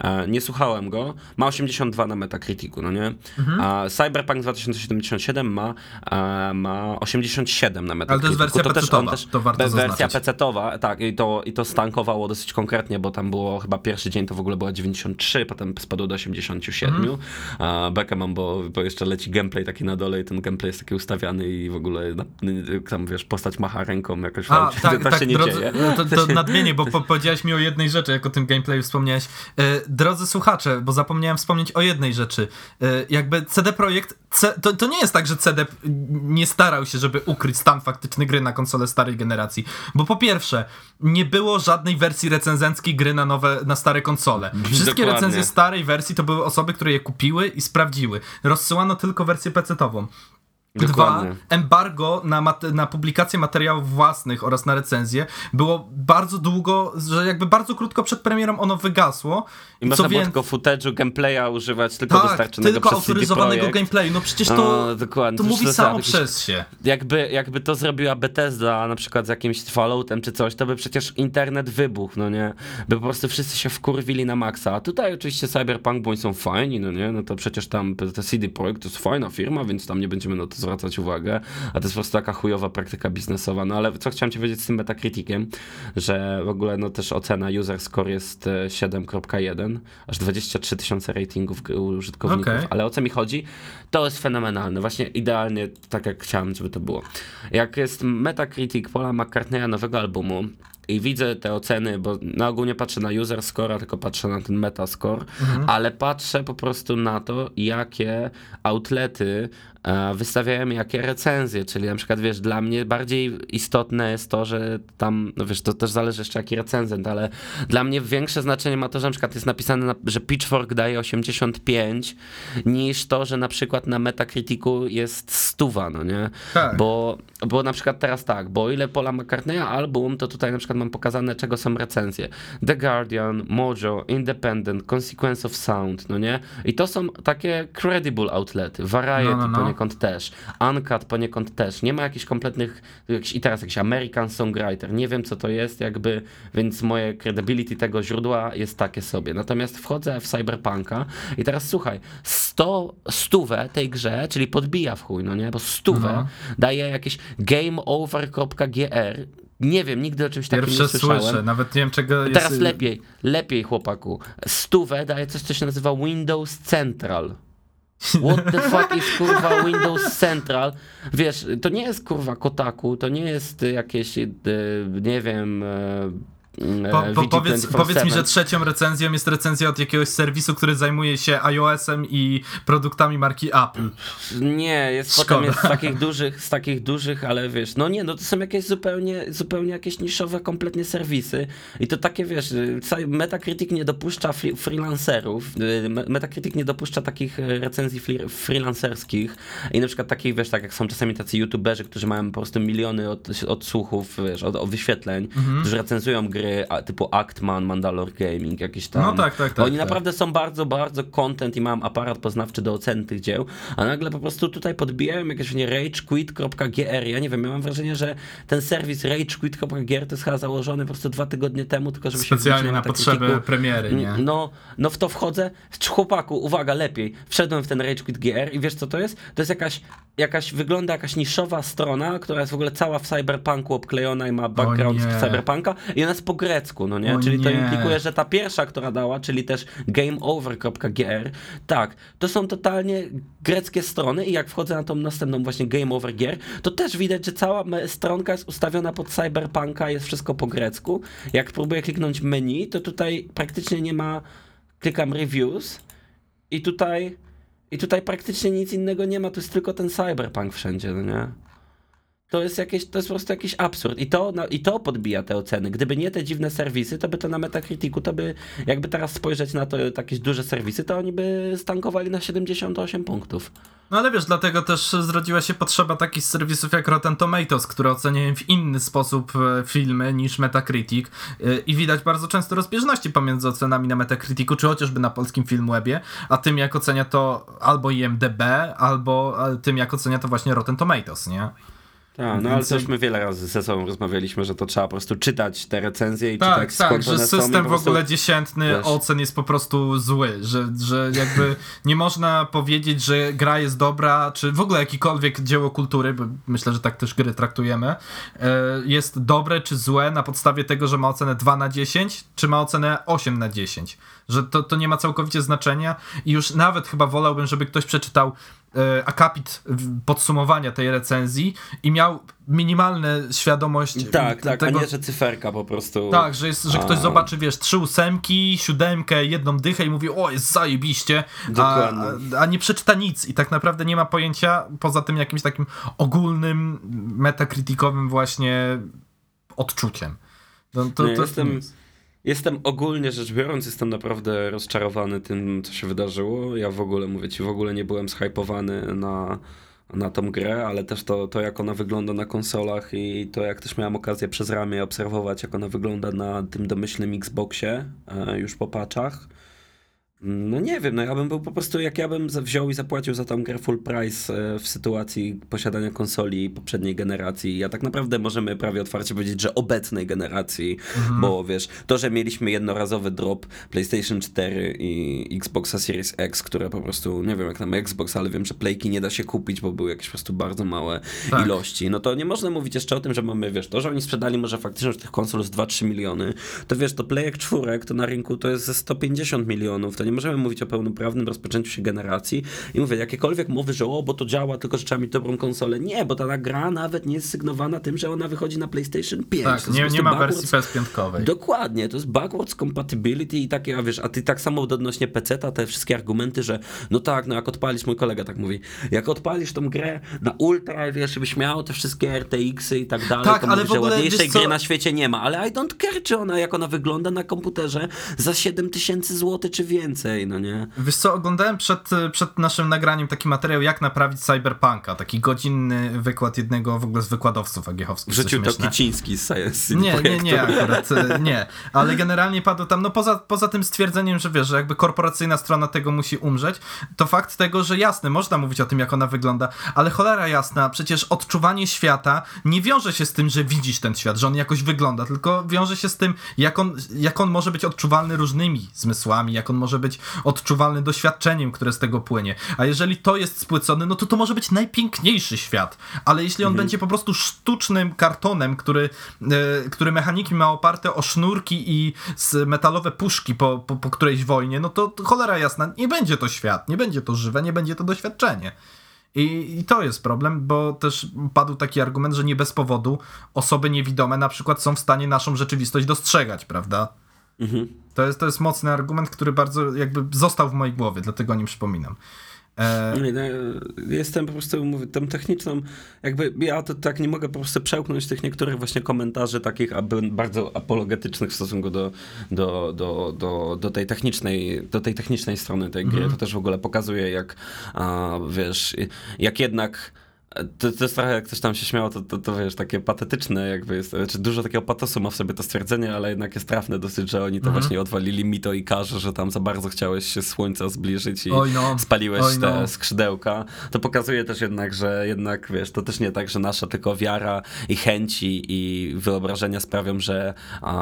[SPEAKER 1] E, nie słuchałem go. Ma 82 na Metacriticu, no nie? Mhm. A Cyberpunk 2077 ma, e, ma 87 na Metacriticu.
[SPEAKER 2] Ale to jest wersja to PC-towa, też, to warto
[SPEAKER 1] Wersja PC-towa, tak, i to, i to stankowało dosyć konkretnie, bo tam było chyba pierwszy dzień to w ogóle była 93, potem spadło do 87. Mhm. A bekę mam, bo, bo jeszcze leci gameplay taki na dole i ten gameplay jest taki ustawiany i w ogóle tam, wiesz, postać macha ręką jakoś A,
[SPEAKER 2] tak, to, to tak, się nie drodzy, dzieje. To, to nadmienię, bo po, powiedziałeś mi o jednej rzeczy, jak o tym gameplayu wspomniałeś. E, drodzy słuchacze, bo zapomniałem wspomnieć o jednej rzeczy. E, jakby CD Projekt, to, to nie jest tak, że CD nie starał się, żeby ukryć stan faktyczny gry na konsole starej generacji. Bo po pierwsze, nie było żadnej wersji recenzenckiej gry na nowe, na stare konsole. <laughs> Wszystkie Dokładnie. recenzje starej wersji to były osoby, które je kupiły i sprawdziły. Rozsyłano tylko wersję PC-tową. Dokładnie. Dwa, embargo na, mat- na publikację materiałów własnych oraz na recenzję było bardzo długo, że jakby bardzo krótko przed premierą ono wygasło.
[SPEAKER 1] I można było tylko footage'u, gameplaya używać, tylko tak, dostarczonego tylko przez autoryzowanego
[SPEAKER 2] gameplayu. No przecież to, no, dokładnie. to, to mówi samo jakiś, przez się.
[SPEAKER 1] Jakby, jakby to zrobiła Bethesda na przykład z jakimś Falloutem czy coś, to by przecież internet wybuchł, no nie? By po prostu wszyscy się wkurwili na maksa. A tutaj oczywiście Cyberpunk, bo oni są fajni, no nie? No to przecież tam te CD Projekt to jest fajna firma, więc tam nie będziemy na to zwracać uwagę, a to jest po prostu taka chujowa praktyka biznesowa. No ale co chciałem ci powiedzieć z tym Metacriticiem, że w ogóle no też ocena user score jest 7.1, e, aż 23 tysiące ratingów użytkowników, okay. ale o co mi chodzi? To jest fenomenalne, właśnie idealnie tak jak chciałem, żeby to było. Jak jest Metacritic Paula McCartneya nowego albumu, i widzę te oceny, bo na ogół nie patrzę na user score, tylko patrzę na ten metascore, mhm. ale patrzę po prostu na to, jakie outlety Wystawiają jakie recenzje, czyli na przykład, wiesz, dla mnie bardziej istotne jest to, że tam, no wiesz, to też zależy jeszcze jaki recenzent, ale dla mnie większe znaczenie ma to, że na przykład jest napisane, na, że Pitchfork daje 85, niż to, że na przykład na Metacriticu jest stuwa, no nie? Tak. Bo, bo na przykład teraz tak, bo ile Paula McCartneya album, to tutaj na przykład mam pokazane, czego są recenzje. The Guardian, Mojo, Independent, Consequence of Sound, no nie? I to są takie credible outlety, Variety, no, no, no poniekąd też. Uncut poniekąd też. Nie ma jakichś kompletnych, jakiś, i teraz jakiś American Songwriter. Nie wiem, co to jest, jakby, więc moje credibility tego źródła jest takie sobie. Natomiast wchodzę w Cyberpunka i teraz słuchaj, 100, stówę tej grze, czyli podbija w chuj, no nie, bo stówę no. daje jakieś gameover.gr, nie wiem, nigdy o czymś takim Pierwsze nie słyszałem. słyszę,
[SPEAKER 2] nawet nie wiem czego
[SPEAKER 1] jest... Teraz lepiej, lepiej chłopaku. Stówę daje coś, co się nazywa Windows Central. What the fuck is kurwa Windows Central? Wiesz, to nie jest kurwa Kotaku, to nie jest jakieś, e, nie wiem, e,
[SPEAKER 2] po, po, powiedz, powiedz mi, że trzecią recenzją jest recenzja od jakiegoś serwisu, który zajmuje się iOS-em i produktami marki Apple.
[SPEAKER 1] Nie, jest Szkoda. potem jest z takich dużych, z takich dużych, ale wiesz, no nie, no to są jakieś zupełnie, zupełnie jakieś niszowe kompletnie serwisy i to takie, wiesz, Metacritic nie dopuszcza freelancerów, Metacritic nie dopuszcza takich recenzji freelancerskich i na przykład takich, wiesz, tak jak są czasami tacy youtuberzy, którzy mają po prostu miliony od, odsłuchów, wiesz, od, od wyświetleń, mhm. którzy recenzują gry gry typu Actman, Mandalor Gaming, jakieś tam.
[SPEAKER 2] No tak, tak, tak.
[SPEAKER 1] Oni
[SPEAKER 2] tak.
[SPEAKER 1] naprawdę są bardzo, bardzo content i mają aparat poznawczy do oceny tych dzieł, a nagle po prostu tutaj podbijają jakieś nie ragequit.gr. Ja nie wiem, ja mam wrażenie, że ten serwis ragequit.gr to jest chyba założony po prostu dwa tygodnie temu, tylko żeby
[SPEAKER 2] Specjalnie
[SPEAKER 1] się
[SPEAKER 2] na potrzeby premiery, nie?
[SPEAKER 1] No, no w to wchodzę. Chłopaku, uwaga, lepiej. Wszedłem w ten ragequit.gr i wiesz co to jest? To jest jakaś, jakaś wygląda jakaś niszowa strona, która jest w ogóle cała w cyberpunku obklejona i ma background cyberpunka i ona jest po grecku, no nie? O czyli nie. to implikuje, że ta pierwsza, która dała, czyli też gameover.gr, tak, to są totalnie greckie strony i jak wchodzę na tą następną właśnie Game Over Gear, to też widać, że cała stronka jest ustawiona pod cyberpunka, jest wszystko po grecku. Jak próbuję kliknąć menu, to tutaj praktycznie nie ma, klikam reviews i tutaj i tutaj praktycznie nic innego nie ma, tu jest tylko ten cyberpunk wszędzie, no nie? To jest, jakieś, to jest po prostu jakiś absurd. I to, no, I to podbija te oceny. Gdyby nie te dziwne serwisy, to by to na Metacriticu, to by, jakby teraz spojrzeć na to, jakieś duże serwisy, to oni by stankowali na 78 punktów.
[SPEAKER 2] No ale wiesz, dlatego też zrodziła się potrzeba takich serwisów jak Rotten Tomatoes, które oceniają w inny sposób e, filmy niż Metacritic e, i widać bardzo często rozbieżności pomiędzy ocenami na Metacriticu, czy chociażby na polskim Filmwebie, a tym jak ocenia to albo IMDB, albo tym jak ocenia to właśnie Rotten Tomatoes, nie?
[SPEAKER 1] Tak, no ale też my wiele razy ze sobą rozmawialiśmy, że to trzeba po prostu czytać te recenzje i
[SPEAKER 2] tak,
[SPEAKER 1] czytać
[SPEAKER 2] tak,
[SPEAKER 1] skąd
[SPEAKER 2] że system w ogóle dziesiętny
[SPEAKER 1] wiesz.
[SPEAKER 2] ocen jest po prostu zły, że, że jakby nie można powiedzieć, że gra jest dobra, czy w ogóle jakikolwiek dzieło kultury, bo myślę, że tak też gry traktujemy, e, jest dobre czy złe na podstawie tego, że ma ocenę 2 na 10, czy ma ocenę 8 na 10. Że to, to nie ma całkowicie znaczenia i już nawet chyba wolałbym, żeby ktoś przeczytał akapit w- podsumowania tej recenzji i miał minimalną świadomość
[SPEAKER 1] Tak, tak,
[SPEAKER 2] tego,
[SPEAKER 1] a nie, że cyferka po prostu.
[SPEAKER 2] tak, że, jest, że ktoś
[SPEAKER 1] A.
[SPEAKER 2] zobaczy, wiesz, trzy ósemki, siódemkę, jedną dychę i mówi, o, jest zajebiście, a, a nie przeczyta nic i tak naprawdę nie ma pojęcia, poza tym jakimś takim ogólnym, metakrytykowym właśnie odczuciem. No, to,
[SPEAKER 1] Nie,
[SPEAKER 2] to,
[SPEAKER 1] jestem- Jestem ogólnie rzecz biorąc, jestem naprawdę rozczarowany tym, co się wydarzyło. Ja w ogóle, mówię ci, w ogóle nie byłem zhypowany na, na tą grę, ale też to, to, jak ona wygląda na konsolach i to, jak też miałem okazję przez ramię obserwować, jak ona wygląda na tym domyślnym Xboxie, e, już po patchach. No nie wiem, no ja bym był po prostu, jak ja bym wziął i zapłacił za tą grę full price e, w sytuacji posiadania konsoli poprzedniej generacji, ja tak naprawdę możemy prawie otwarcie powiedzieć, że obecnej generacji, bo wiesz, to, że mieliśmy jednorazowy drop PlayStation 4 i Xboxa Series X, które po prostu, nie wiem jak tam Xbox, ale wiem, że playki nie da się kupić, bo były jakieś po prostu bardzo małe
[SPEAKER 2] Tak.
[SPEAKER 1] ilości, no to nie można mówić jeszcze o tym, że mamy, wiesz, to, że oni sprzedali może faktycznie tych konsol z 2-3 miliony, to wiesz, to playek czwórek, to na rynku to jest ze 150 milionów, to nie możemy mówić o pełnoprawnym rozpoczęciu się generacji i mówię, jakiekolwiek mowy, że o, bo to działa, tylko że trzeba mieć dobrą konsolę. Nie, bo ta gra nawet nie jest sygnowana tym, że ona wychodzi na PlayStation 5.
[SPEAKER 2] tak, nie, nie ma wersji PS5-kowej.
[SPEAKER 1] Dokładnie, to jest backwards compatibility i takie, a wiesz, a ty tak samo odnośnie PC-ta, te wszystkie argumenty, że no tak, no jak odpalisz, mój kolega tak mówi, jak odpalisz tą grę na ultra, wiesz, byś miał te wszystkie RTX-y i tak dalej,
[SPEAKER 2] Tak,
[SPEAKER 1] to
[SPEAKER 2] ale
[SPEAKER 1] mówisz,
[SPEAKER 2] w ogóle,
[SPEAKER 1] że ładniejszej gry na świecie nie ma, ale I don't care, czy ona, jak ona wygląda na komputerze za 7000 zł czy więcej, no nie?
[SPEAKER 2] Wiesz co, oglądałem przed, przed naszym nagraniem taki materiał, jak naprawić Cyberpunka, taki godzinny wykład jednego w ogóle z wykładowców agiechowskich. co
[SPEAKER 1] Wrzucił to. Kiciński z Science
[SPEAKER 2] Nie, nie, nie, akurat e, nie. Ale generalnie padło tam, no poza, poza tym stwierdzeniem, że wiesz, że jakby korporacyjna strona tego musi umrzeć, to fakt tego, że jasne, można mówić o tym, jak ona wygląda, ale cholera jasna, przecież odczuwanie świata nie wiąże się z tym, że widzisz ten świat, że on jakoś wygląda, tylko wiąże się z tym, jak on, jak on może być odczuwalny różnymi zmysłami, jak on może być odczuwalny doświadczeniem, które z tego płynie. A jeżeli to jest spłycone, no to to może być najpiękniejszy świat. Ale jeśli on będzie po prostu sztucznym kartonem, który, e, który mechaniki ma oparte o sznurki i metalowe puszki po, po, po którejś wojnie, no to cholera jasna, nie będzie to świat, nie będzie to żywe, nie będzie to doświadczenie. I, I to jest problem, bo też padł taki argument, że nie bez powodu osoby niewidome na przykład są w stanie naszą rzeczywistość dostrzegać, prawda?
[SPEAKER 1] Mhm.
[SPEAKER 2] To jest, to jest mocny argument, który bardzo jakby został w mojej głowie, dlatego o nim przypominam. E,
[SPEAKER 1] Nie, no, Jestem po prostu, mówię, tą techniczną, jakby ja to tak nie mogę po prostu przełknąć tych niektórych właśnie komentarzy takich aby bardzo apologetycznych w stosunku do, do, do, do, do tej technicznej, do tej technicznej strony tej gry. To też w ogóle pokazuje jak, a, wiesz, jak jednak to, to jest trochę, jak ktoś tam się śmiało, to, to, to wiesz, takie patetyczne jakby jest, znaczy dużo takiego patosu ma w sobie to stwierdzenie, ale jednak jest trafne dosyć, że oni to właśnie odwalili mito i karze, że tam za bardzo chciałeś się słońca zbliżyć i
[SPEAKER 2] no,
[SPEAKER 1] spaliłeś
[SPEAKER 2] oj
[SPEAKER 1] te
[SPEAKER 2] no.
[SPEAKER 1] skrzydełka, to pokazuje też jednak, że jednak, wiesz, to też nie tak, że nasza tylko wiara i chęci i wyobrażenia sprawią, że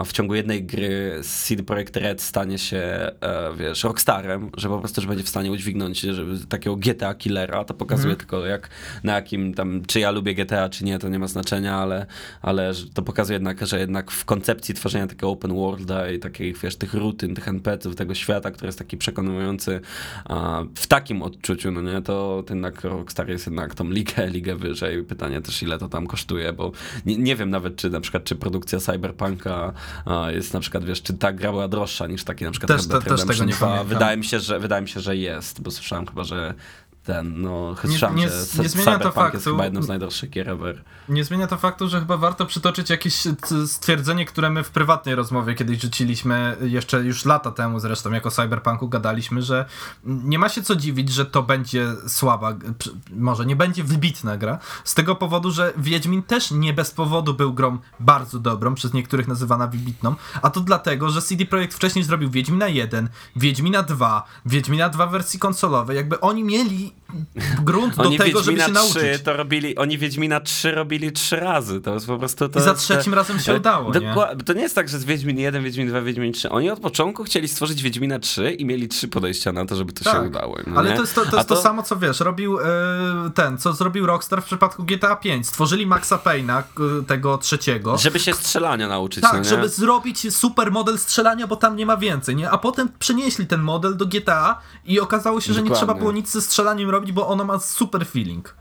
[SPEAKER 1] w ciągu jednej gry CD Projekt Red stanie się, e, wiesz, rockstarem, że po prostu, że będzie w stanie udźwignąć żeby, takiego GTA killera, to pokazuje tylko jak, na jakim tam, czy ja lubię GTA, czy nie, to nie ma znaczenia, ale, ale to pokazuje jednak, że jednak w koncepcji tworzenia takiego open worlda i takich, wiesz, tych rutyn, tych NPC-ów, tego świata, który jest taki przekonujący w takim odczuciu, no nie, to jednak Rockstar jest jednak tą ligę, ligę wyżej. Pytanie też, ile to tam kosztuje, bo nie, nie wiem nawet, czy na przykład, czy produkcja Cyberpunka jest na przykład, wiesz, czy ta gra była droższa niż taki na przykład
[SPEAKER 2] Też-
[SPEAKER 1] Red Dead
[SPEAKER 2] te- też tego
[SPEAKER 1] Redemption
[SPEAKER 2] nie
[SPEAKER 1] 2.
[SPEAKER 2] pamiętam.
[SPEAKER 1] Wydaje mi się, że wydaje mi się, że jest, bo słyszałem chyba, że ten, no, słyszałem,
[SPEAKER 2] nie-
[SPEAKER 1] że
[SPEAKER 2] nie zmienia to
[SPEAKER 1] Cyberpunk jest
[SPEAKER 2] faktu-
[SPEAKER 1] chyba jedną z najdroższych gier ever.
[SPEAKER 2] Nie zmienia to faktu, że chyba warto przytoczyć jakieś c- stwierdzenie, które my w prywatnej rozmowie kiedyś rzuciliśmy, jeszcze już lata temu zresztą, jako Cyberpunku gadaliśmy, że nie ma się co dziwić, że to będzie słaba, może nie będzie wybitna gra, z tego powodu, że Wiedźmin też nie bez powodu był grą bardzo dobrą, przez niektórych nazywana wybitną, a to dlatego, że CD Projekt wcześniej zrobił Wiedźmina 1, Wiedźmina 2, Wiedźmina 2 w wersji konsolowej, jakby oni mieli grunt do
[SPEAKER 1] oni
[SPEAKER 2] tego, żeby
[SPEAKER 1] Wiedźmina
[SPEAKER 2] się
[SPEAKER 1] 3
[SPEAKER 2] nauczyć.
[SPEAKER 1] to robili, oni Wiedźmina 3 robili trzy razy, to jest po prostu... To
[SPEAKER 2] I za trzecim razem się udało, nie?
[SPEAKER 1] To nie jest tak, że z Wiedźmin 1, Wiedźmin 2, Wiedźmin 3. Oni od początku chcieli stworzyć Wiedźmina 3 i mieli trzy podejścia na to, żeby to się
[SPEAKER 2] Tak.
[SPEAKER 1] udało. no
[SPEAKER 2] Ale
[SPEAKER 1] nie?
[SPEAKER 2] to jest to, to, jest to samo, co wiesz, robił e, ten, co zrobił Rockstar w przypadku GTA 5. Stworzyli Maxa Payne'a, k- tego trzeciego.
[SPEAKER 1] Żeby się strzelania nauczyć, no
[SPEAKER 2] Tak,
[SPEAKER 1] nie?
[SPEAKER 2] żeby zrobić super model strzelania, bo tam nie ma więcej, nie? A potem przenieśli ten model do GTA i okazało się, że nie
[SPEAKER 1] Dokładnie.
[SPEAKER 2] trzeba było nic ze strzelaniem robić, bo ono ma super feeling.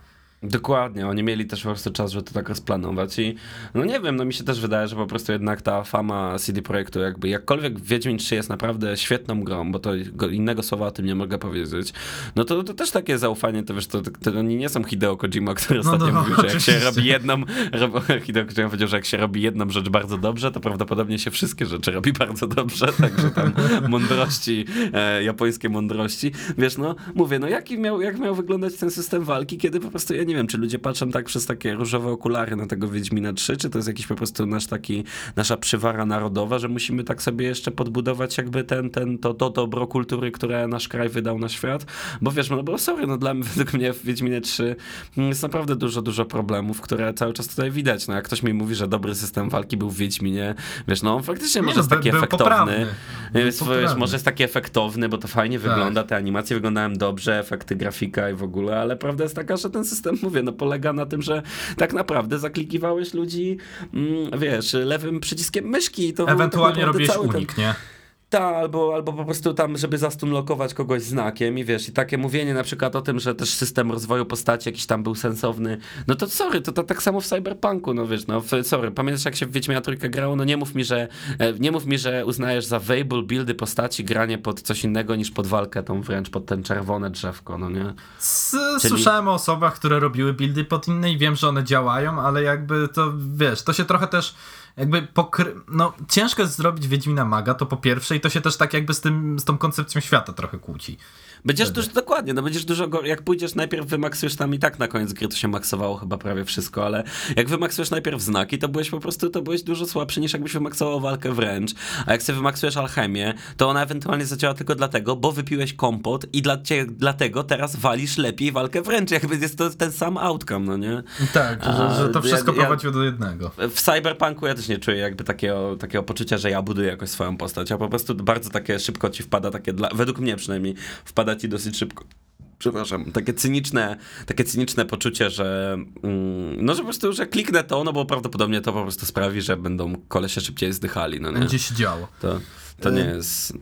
[SPEAKER 1] Dokładnie, oni mieli też po prostu czas, żeby to tak rozplanować i no nie wiem, no mi się też wydaje, że po prostu jednak ta fama CD Projektu jakby, jakkolwiek Wiedźmin 3 jest naprawdę świetną grą, bo to go, innego słowa o tym nie mogę powiedzieć, no to, to też takie zaufanie, to wiesz, to, to, to oni nie są Hideo Kojima, który
[SPEAKER 2] No,
[SPEAKER 1] ostatnio
[SPEAKER 2] no,
[SPEAKER 1] mówił, że jak się robi jedną, rob, <laughs> Hideo Kojima powiedział, że jak się robi jedną rzecz bardzo dobrze, to prawdopodobnie się wszystkie rzeczy robi bardzo dobrze, <laughs> także tam mądrości, e, japońskie mądrości, wiesz, no mówię, no jaki miał, jak miał wyglądać ten system walki, kiedy po prostu, ja nie wiem, czy ludzie patrzą tak przez takie różowe okulary na tego Wiedźmina 3, czy to jest jakiś po prostu nasz taki, nasza przywara narodowa, że musimy tak sobie jeszcze podbudować jakby ten, ten, to, to dobro kultury, które nasz kraj wydał na świat, bo wiesz, no bo sorry, no dla mnie, <laughs> według mnie w Wiedźminie 3 jest naprawdę dużo, dużo problemów, które cały czas tutaj widać, no jak ktoś mi mówi, że dobry system walki był w Wiedźminie, wiesz, no on faktycznie
[SPEAKER 2] Nie,
[SPEAKER 1] może
[SPEAKER 2] no,
[SPEAKER 1] jest taki efektowny,
[SPEAKER 2] poprawny.
[SPEAKER 1] Jest,
[SPEAKER 2] poprawny.
[SPEAKER 1] może jest taki efektowny, bo to fajnie
[SPEAKER 2] Tak.
[SPEAKER 1] wygląda, te animacje wyglądają dobrze, efekty grafika i w ogóle, ale prawda jest taka, że ten system, <laughs> mówię, no polega na tym, że tak naprawdę zaklikiwałeś ludzi, mm, wiesz, lewym przyciskiem myszki i to
[SPEAKER 2] Ewentualnie
[SPEAKER 1] tak
[SPEAKER 2] robiłeś
[SPEAKER 1] cały ten-
[SPEAKER 2] unik, nie?
[SPEAKER 1] Tak, albo, albo po prostu tam, żeby zastunlokować kogoś znakiem i wiesz, i takie mówienie na przykład o tym, że też system rozwoju postaci jakiś tam był sensowny, no to sorry, to, to tak samo w Cyberpunku, no wiesz, no sorry, pamiętasz jak się w Wiedźmia trójkę grało, no nie mów mi, że e, nie mów mi, że uznajesz za weighable buildy postaci granie pod coś innego niż pod walkę tą wręcz, pod ten czerwone drzewko, no nie?
[SPEAKER 2] S-
[SPEAKER 1] Czyli-
[SPEAKER 2] Słyszałem o osobach, które robiły buildy pod inne i wiem, że one działają, ale jakby to, wiesz, to się trochę też jakby pokry... No, ciężko jest zrobić Wiedźmina Maga, to po pierwsze i to się też tak jakby z tym, z tą koncepcją świata trochę kłóci.
[SPEAKER 1] Będziesz dużo, dokładnie, no będziesz dużo, jak pójdziesz najpierw wymaksujesz tam i tak na koniec gry to się maksowało chyba prawie wszystko, ale jak wymaksujesz najpierw znaki, to byłeś po prostu, to byłeś dużo słabszy niż jakbyś wymaksował walkę wręcz, a jak sobie wymaksujesz alchemię, to ona ewentualnie zadziała tylko dlatego, bo wypiłeś kompot i dla dlatego teraz walisz lepiej walkę wręcz, jakby jest to ten sam outcome, no nie?
[SPEAKER 2] Tak,
[SPEAKER 1] A,
[SPEAKER 2] że, że to
[SPEAKER 1] ja-
[SPEAKER 2] wszystko
[SPEAKER 1] ja-
[SPEAKER 2] prowadziło do jednego.
[SPEAKER 1] W Cyberpunku ja też nie czuję jakby takiego, takiego poczucia, że ja buduję jakoś swoją postać, a po prostu bardzo takie szybko ci wpada, takie dla, według mnie przynajmniej, wpada ci dosyć szybko. Przepraszam, takie cyniczne, takie cyniczne poczucie, że mm, no, że po prostu, że kliknę to, no bo prawdopodobnie to po prostu sprawi, że będą kolesie szybciej zdychali, no nie?
[SPEAKER 2] Będzie się działo.
[SPEAKER 1] To, to nie jest...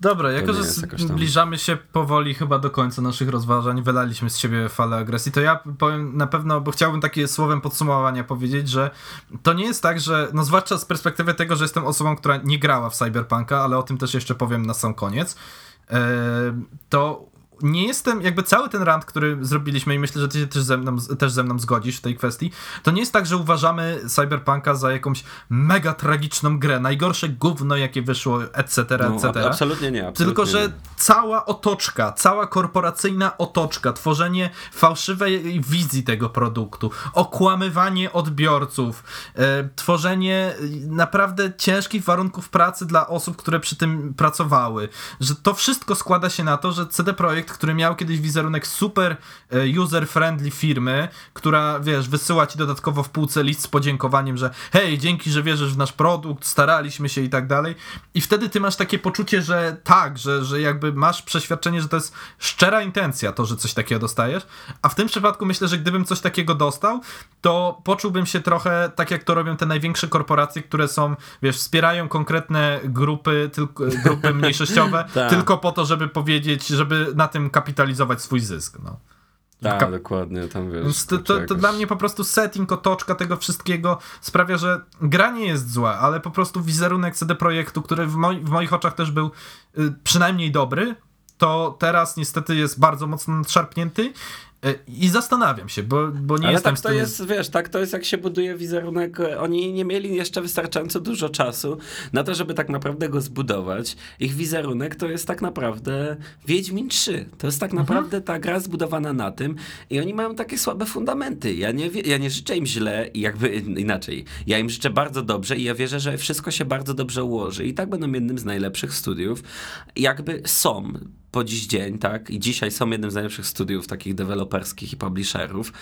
[SPEAKER 2] Dobra, jako że zbliżamy się powoli chyba do końca naszych rozważań, wylaliśmy z siebie falę agresji, to ja powiem na pewno, bo chciałbym takie słowem podsumowania powiedzieć, że to nie jest tak, że, no zwłaszcza z perspektywy tego, że jestem osobą, która nie grała w Cyberpunka, ale o tym też jeszcze powiem na sam koniec, to nie jestem, jakby cały ten rant, który zrobiliśmy i myślę, że ty się też ze, mną, też ze mną zgodzisz w tej kwestii, to nie jest tak, że uważamy Cyberpunka za jakąś mega tragiczną grę, najgorsze gówno, jakie wyszło, etc., etc.
[SPEAKER 1] No, absolutnie nie. Absolutnie
[SPEAKER 2] Tylko, że
[SPEAKER 1] nie.
[SPEAKER 2] cała otoczka, cała korporacyjna otoczka, tworzenie fałszywej wizji tego produktu, okłamywanie odbiorców, e, tworzenie e, naprawdę ciężkich warunków pracy dla osób, które przy tym pracowały, że to wszystko składa się na to, że CD Projekt, który miał kiedyś wizerunek super e, user-friendly firmy, która, wiesz, wysyła ci dodatkowo w półce list z podziękowaniem, że hej, dzięki, że wierzysz w nasz produkt, staraliśmy się i tak dalej. I wtedy ty masz takie poczucie, że tak, że, że jakby masz przeświadczenie, że to jest szczera intencja, to, że coś takiego dostajesz. A w tym przypadku myślę, że gdybym coś takiego dostał, to poczułbym się trochę tak, jak to robią te największe korporacje, które są, wiesz, wspierają konkretne grupy, tylko, grupy <laughs> mniejszościowe,
[SPEAKER 1] Tak.
[SPEAKER 2] tylko po to, żeby powiedzieć, żeby na tym kapitalizować swój zysk. No.
[SPEAKER 1] Tak,
[SPEAKER 2] Ka-
[SPEAKER 1] dokładnie, tam wiesz.
[SPEAKER 2] Więc to, to, to
[SPEAKER 1] jakoś-
[SPEAKER 2] dla mnie po prostu setting, otoczka tego wszystkiego sprawia, że gra nie jest zła, ale po prostu wizerunek CD Projektu, który w, moi, w moich oczach też był y, przynajmniej dobry, to teraz niestety jest bardzo mocno nadszarpnięty i zastanawiam się, bo, bo nie
[SPEAKER 1] Ale
[SPEAKER 2] jestem
[SPEAKER 1] tak to
[SPEAKER 2] tym...
[SPEAKER 1] jest, wiesz, tak to jest jak się buduje wizerunek. Oni nie mieli jeszcze wystarczająco dużo czasu na to, żeby tak naprawdę go zbudować. Ich wizerunek to jest tak naprawdę Wiedźmin 3. To jest tak
[SPEAKER 2] Mhm.
[SPEAKER 1] naprawdę ta gra zbudowana na tym i oni mają takie słabe fundamenty. Ja nie, ja nie życzę im źle i jakby <laughs> inaczej. Ja im życzę bardzo dobrze i ja wierzę, że wszystko się bardzo dobrze ułoży i tak będą jednym z najlepszych studiów. Jakby są po dziś dzień, tak? I dzisiaj są jednym z najlepszych studiów takich deweloperskich i publisherów.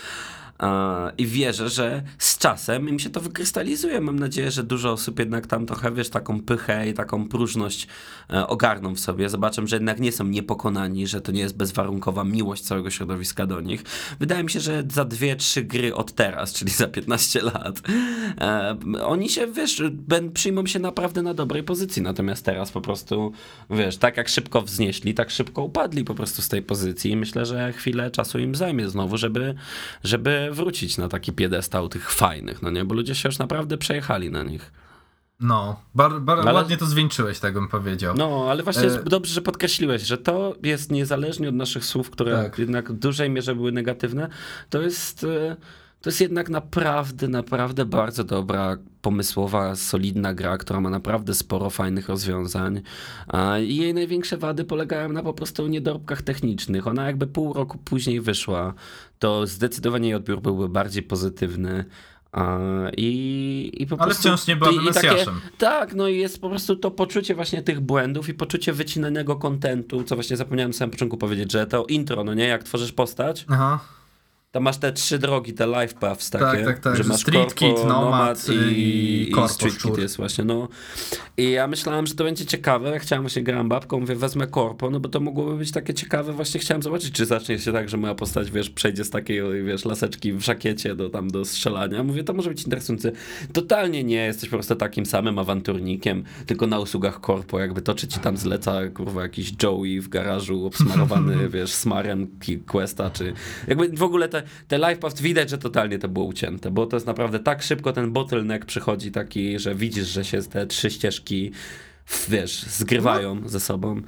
[SPEAKER 1] I wierzę, że z czasem im się to wykrystalizuje. Mam nadzieję, że dużo osób jednak tam trochę, wiesz, taką pychę i taką próżność e, ogarną w sobie. Zobaczą, że jednak nie są niepokonani, że to nie jest bezwarunkowa miłość całego środowiska do nich. Wydaje mi się, że za dwie, trzy gry od teraz, czyli za 15 lat, e, oni się, wiesz, przyjmą się naprawdę na dobrej pozycji. Natomiast teraz po prostu, wiesz, tak jak szybko wznieśli, tak szybko upadli po prostu z tej pozycji. I myślę, że chwilę czasu im zajmie znowu, żeby, żeby wrócić na taki piedestał tych fajnych, no nie? Bo ludzie się już naprawdę przejechali na nich.
[SPEAKER 2] No, bar, bar, ale... ładnie to zwieńczyłeś, tak bym powiedział.
[SPEAKER 1] No, ale właśnie e... dobrze, że podkreśliłeś, że to jest niezależnie od naszych słów, które tak. jednak w dużej mierze były negatywne, to jest, e, to jest jednak naprawdę, naprawdę bardzo dobra, pomysłowa, solidna gra, która ma naprawdę sporo fajnych rozwiązań. I jej największe wady polegają na po prostu niedorobkach technicznych. Ona jakby pół roku później wyszła, to zdecydowanie jej odbiór byłby bardziej pozytywny. I, i po
[SPEAKER 2] Ale
[SPEAKER 1] prostu,
[SPEAKER 2] wciąż nie byłaby takie,
[SPEAKER 1] Tak, no i jest po prostu to poczucie właśnie tych błędów i poczucie wycinanego kontentu, co właśnie zapomniałem na samym początku powiedzieć, że to intro, no nie, jak tworzysz postać, Aha tam masz te trzy drogi, te life paths takie,
[SPEAKER 2] tak, tak, tak.
[SPEAKER 1] że masz
[SPEAKER 2] Street
[SPEAKER 1] Corpo,
[SPEAKER 2] Kit, Nomad i,
[SPEAKER 1] i, i Street Kit jest właśnie, no. I ja myślałem, że to będzie ciekawe, ja chciałem właśnie grałem babką, mówię wezmę Corpo, no bo to mogłoby być takie ciekawe, właśnie chciałem zobaczyć, czy zacznie się tak, że moja postać, wiesz, przejdzie z takiej, wiesz, laseczki w żakiecie do tam do strzelania. Mówię, to może być interesujące. Totalnie nie, jesteś po prostu takim samym awanturnikiem, tylko na usługach Corpo, jakby to, czy ci tam zleca, kurwa, jakiś Joey w garażu obsmarowany, <laughs> wiesz, smarem Questa, czy jakby w ogóle te te live path widać, że totalnie to było ucięte, bo to jest naprawdę tak szybko ten bottleneck przychodzi taki, że widzisz, że się te trzy ścieżki wiesz, zgrywają no. ze sobą.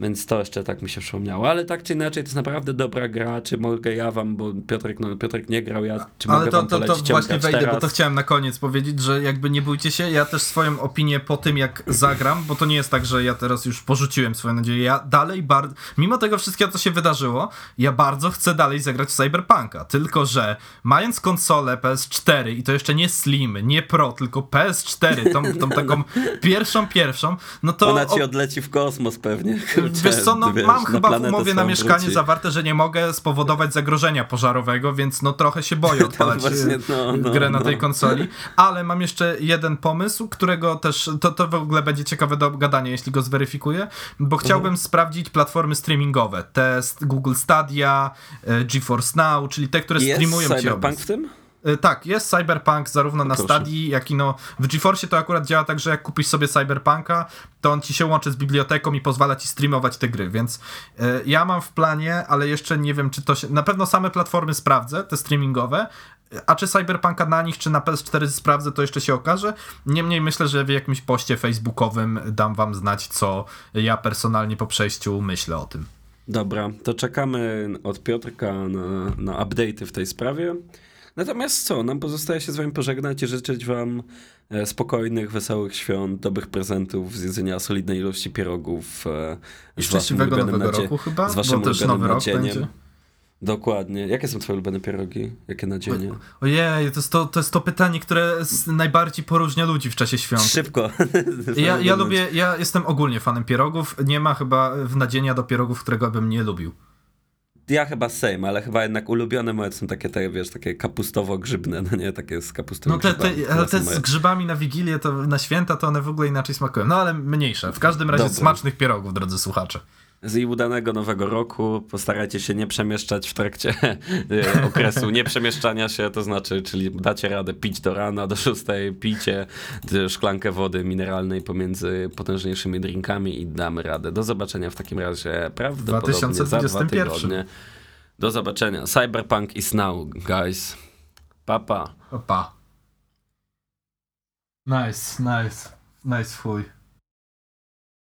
[SPEAKER 1] Więc to jeszcze tak mi się przypomniało. Ale tak czy inaczej, to jest naprawdę dobra gra. Czy mogę ja wam, bo Piotrek, no, Piotrek nie grał, ja czy
[SPEAKER 2] Ale
[SPEAKER 1] mogę
[SPEAKER 2] to,
[SPEAKER 1] wam
[SPEAKER 2] to, to właśnie wejdę, teraz? bo to chciałem na koniec powiedzieć, że jakby nie bójcie się, ja też swoją opinię po tym, jak zagram, bo to nie jest tak, że ja teraz już porzuciłem swoją nadzieję. Ja dalej bardzo, mimo tego wszystkiego, co się wydarzyło, ja bardzo chcę dalej zagrać w Cyberpunka. Tylko, że mając konsolę PS4 i to jeszcze nie Slim, nie Pro, tylko PS4, tą, tą <laughs> taką pierwszą, pierwszą, no to...
[SPEAKER 1] Ona ci odleci w kosmos pewnie. <laughs>
[SPEAKER 2] Wiesz co, no wiesz, mam chyba w umowie na mieszkanie wróci. zawarte, że nie mogę spowodować zagrożenia pożarowego, więc no trochę się boję <laughs> odpalać właśnie, no, no, grę na no. tej konsoli. Ale mam jeszcze jeden pomysł, którego też, to, to w ogóle będzie ciekawe do gadania, jeśli go zweryfikuję, bo chciałbym mhm. sprawdzić platformy streamingowe. Test Google Stadia, e, GeForce Now, czyli te, które
[SPEAKER 1] Jest
[SPEAKER 2] streamują
[SPEAKER 1] ci Cyberpunk w tym?
[SPEAKER 2] Y, tak, jest Cyberpunk zarówno na Stadii, jak i no w GeForce to akurat działa tak, że jak kupisz sobie Cyberpunka, to on ci się łączy z biblioteką i pozwala ci streamować te gry, więc y, ja mam w planie, ale jeszcze nie wiem, czy to się... Na pewno same platformy sprawdzę, te streamingowe, a czy Cyberpunka na nich, czy na PS4 sprawdzę, to jeszcze się okaże. Niemniej myślę, że w jakimś poście facebookowym dam wam znać, co ja personalnie po przejściu myślę o tym.
[SPEAKER 1] Dobra, to czekamy od Piotrka na, na update'y w tej sprawie. Natomiast co, nam pozostaje się z wami pożegnać i życzyć wam e, spokojnych, wesołych świąt, dobrych prezentów, zjedzenia solidnej ilości pierogów.
[SPEAKER 2] E, I szczęśliwego nowego nadzie- roku chyba,
[SPEAKER 1] z waszym bo też nowy rok będzie. Dokładnie. Jakie są twoje ulubione pierogi? Jakie nadzienie?
[SPEAKER 2] Ojej, to jest to, to jest to pytanie, które najbardziej poróżnia ludzi w czasie świąt.
[SPEAKER 1] Szybko. <laughs>
[SPEAKER 2] Ja, ja lubię, ja jestem ogólnie fanem pierogów. Nie ma chyba w nadzienia do pierogów, którego bym nie lubił
[SPEAKER 1] ja chyba same, ale chyba jednak ulubione moje są takie, te, wiesz, takie kapustowo-grzybne, no nie, takie z kapustą
[SPEAKER 2] No te, te, ale te z grzybami na Wigilię, to na święta, to one w ogóle inaczej smakują. No ale mniejsze. W każdym razie Dobre. smacznych pierogów, drodzy słuchacze
[SPEAKER 1] z udanego nowego roku. Postarajcie się nie przemieszczać w trakcie e, <laughs> okresu nieprzemieszczania się, to znaczy, czyli dacie radę pić do rana, do szóstej, picie szklankę wody mineralnej pomiędzy potężniejszymi drinkami i damy radę. Do zobaczenia w takim razie prawdopodobnie 2021. za dwa tygodnie. Do zobaczenia. Cyberpunk is now, guys. Papa.
[SPEAKER 2] Pa. pa. Nice, nice. Nice fuj.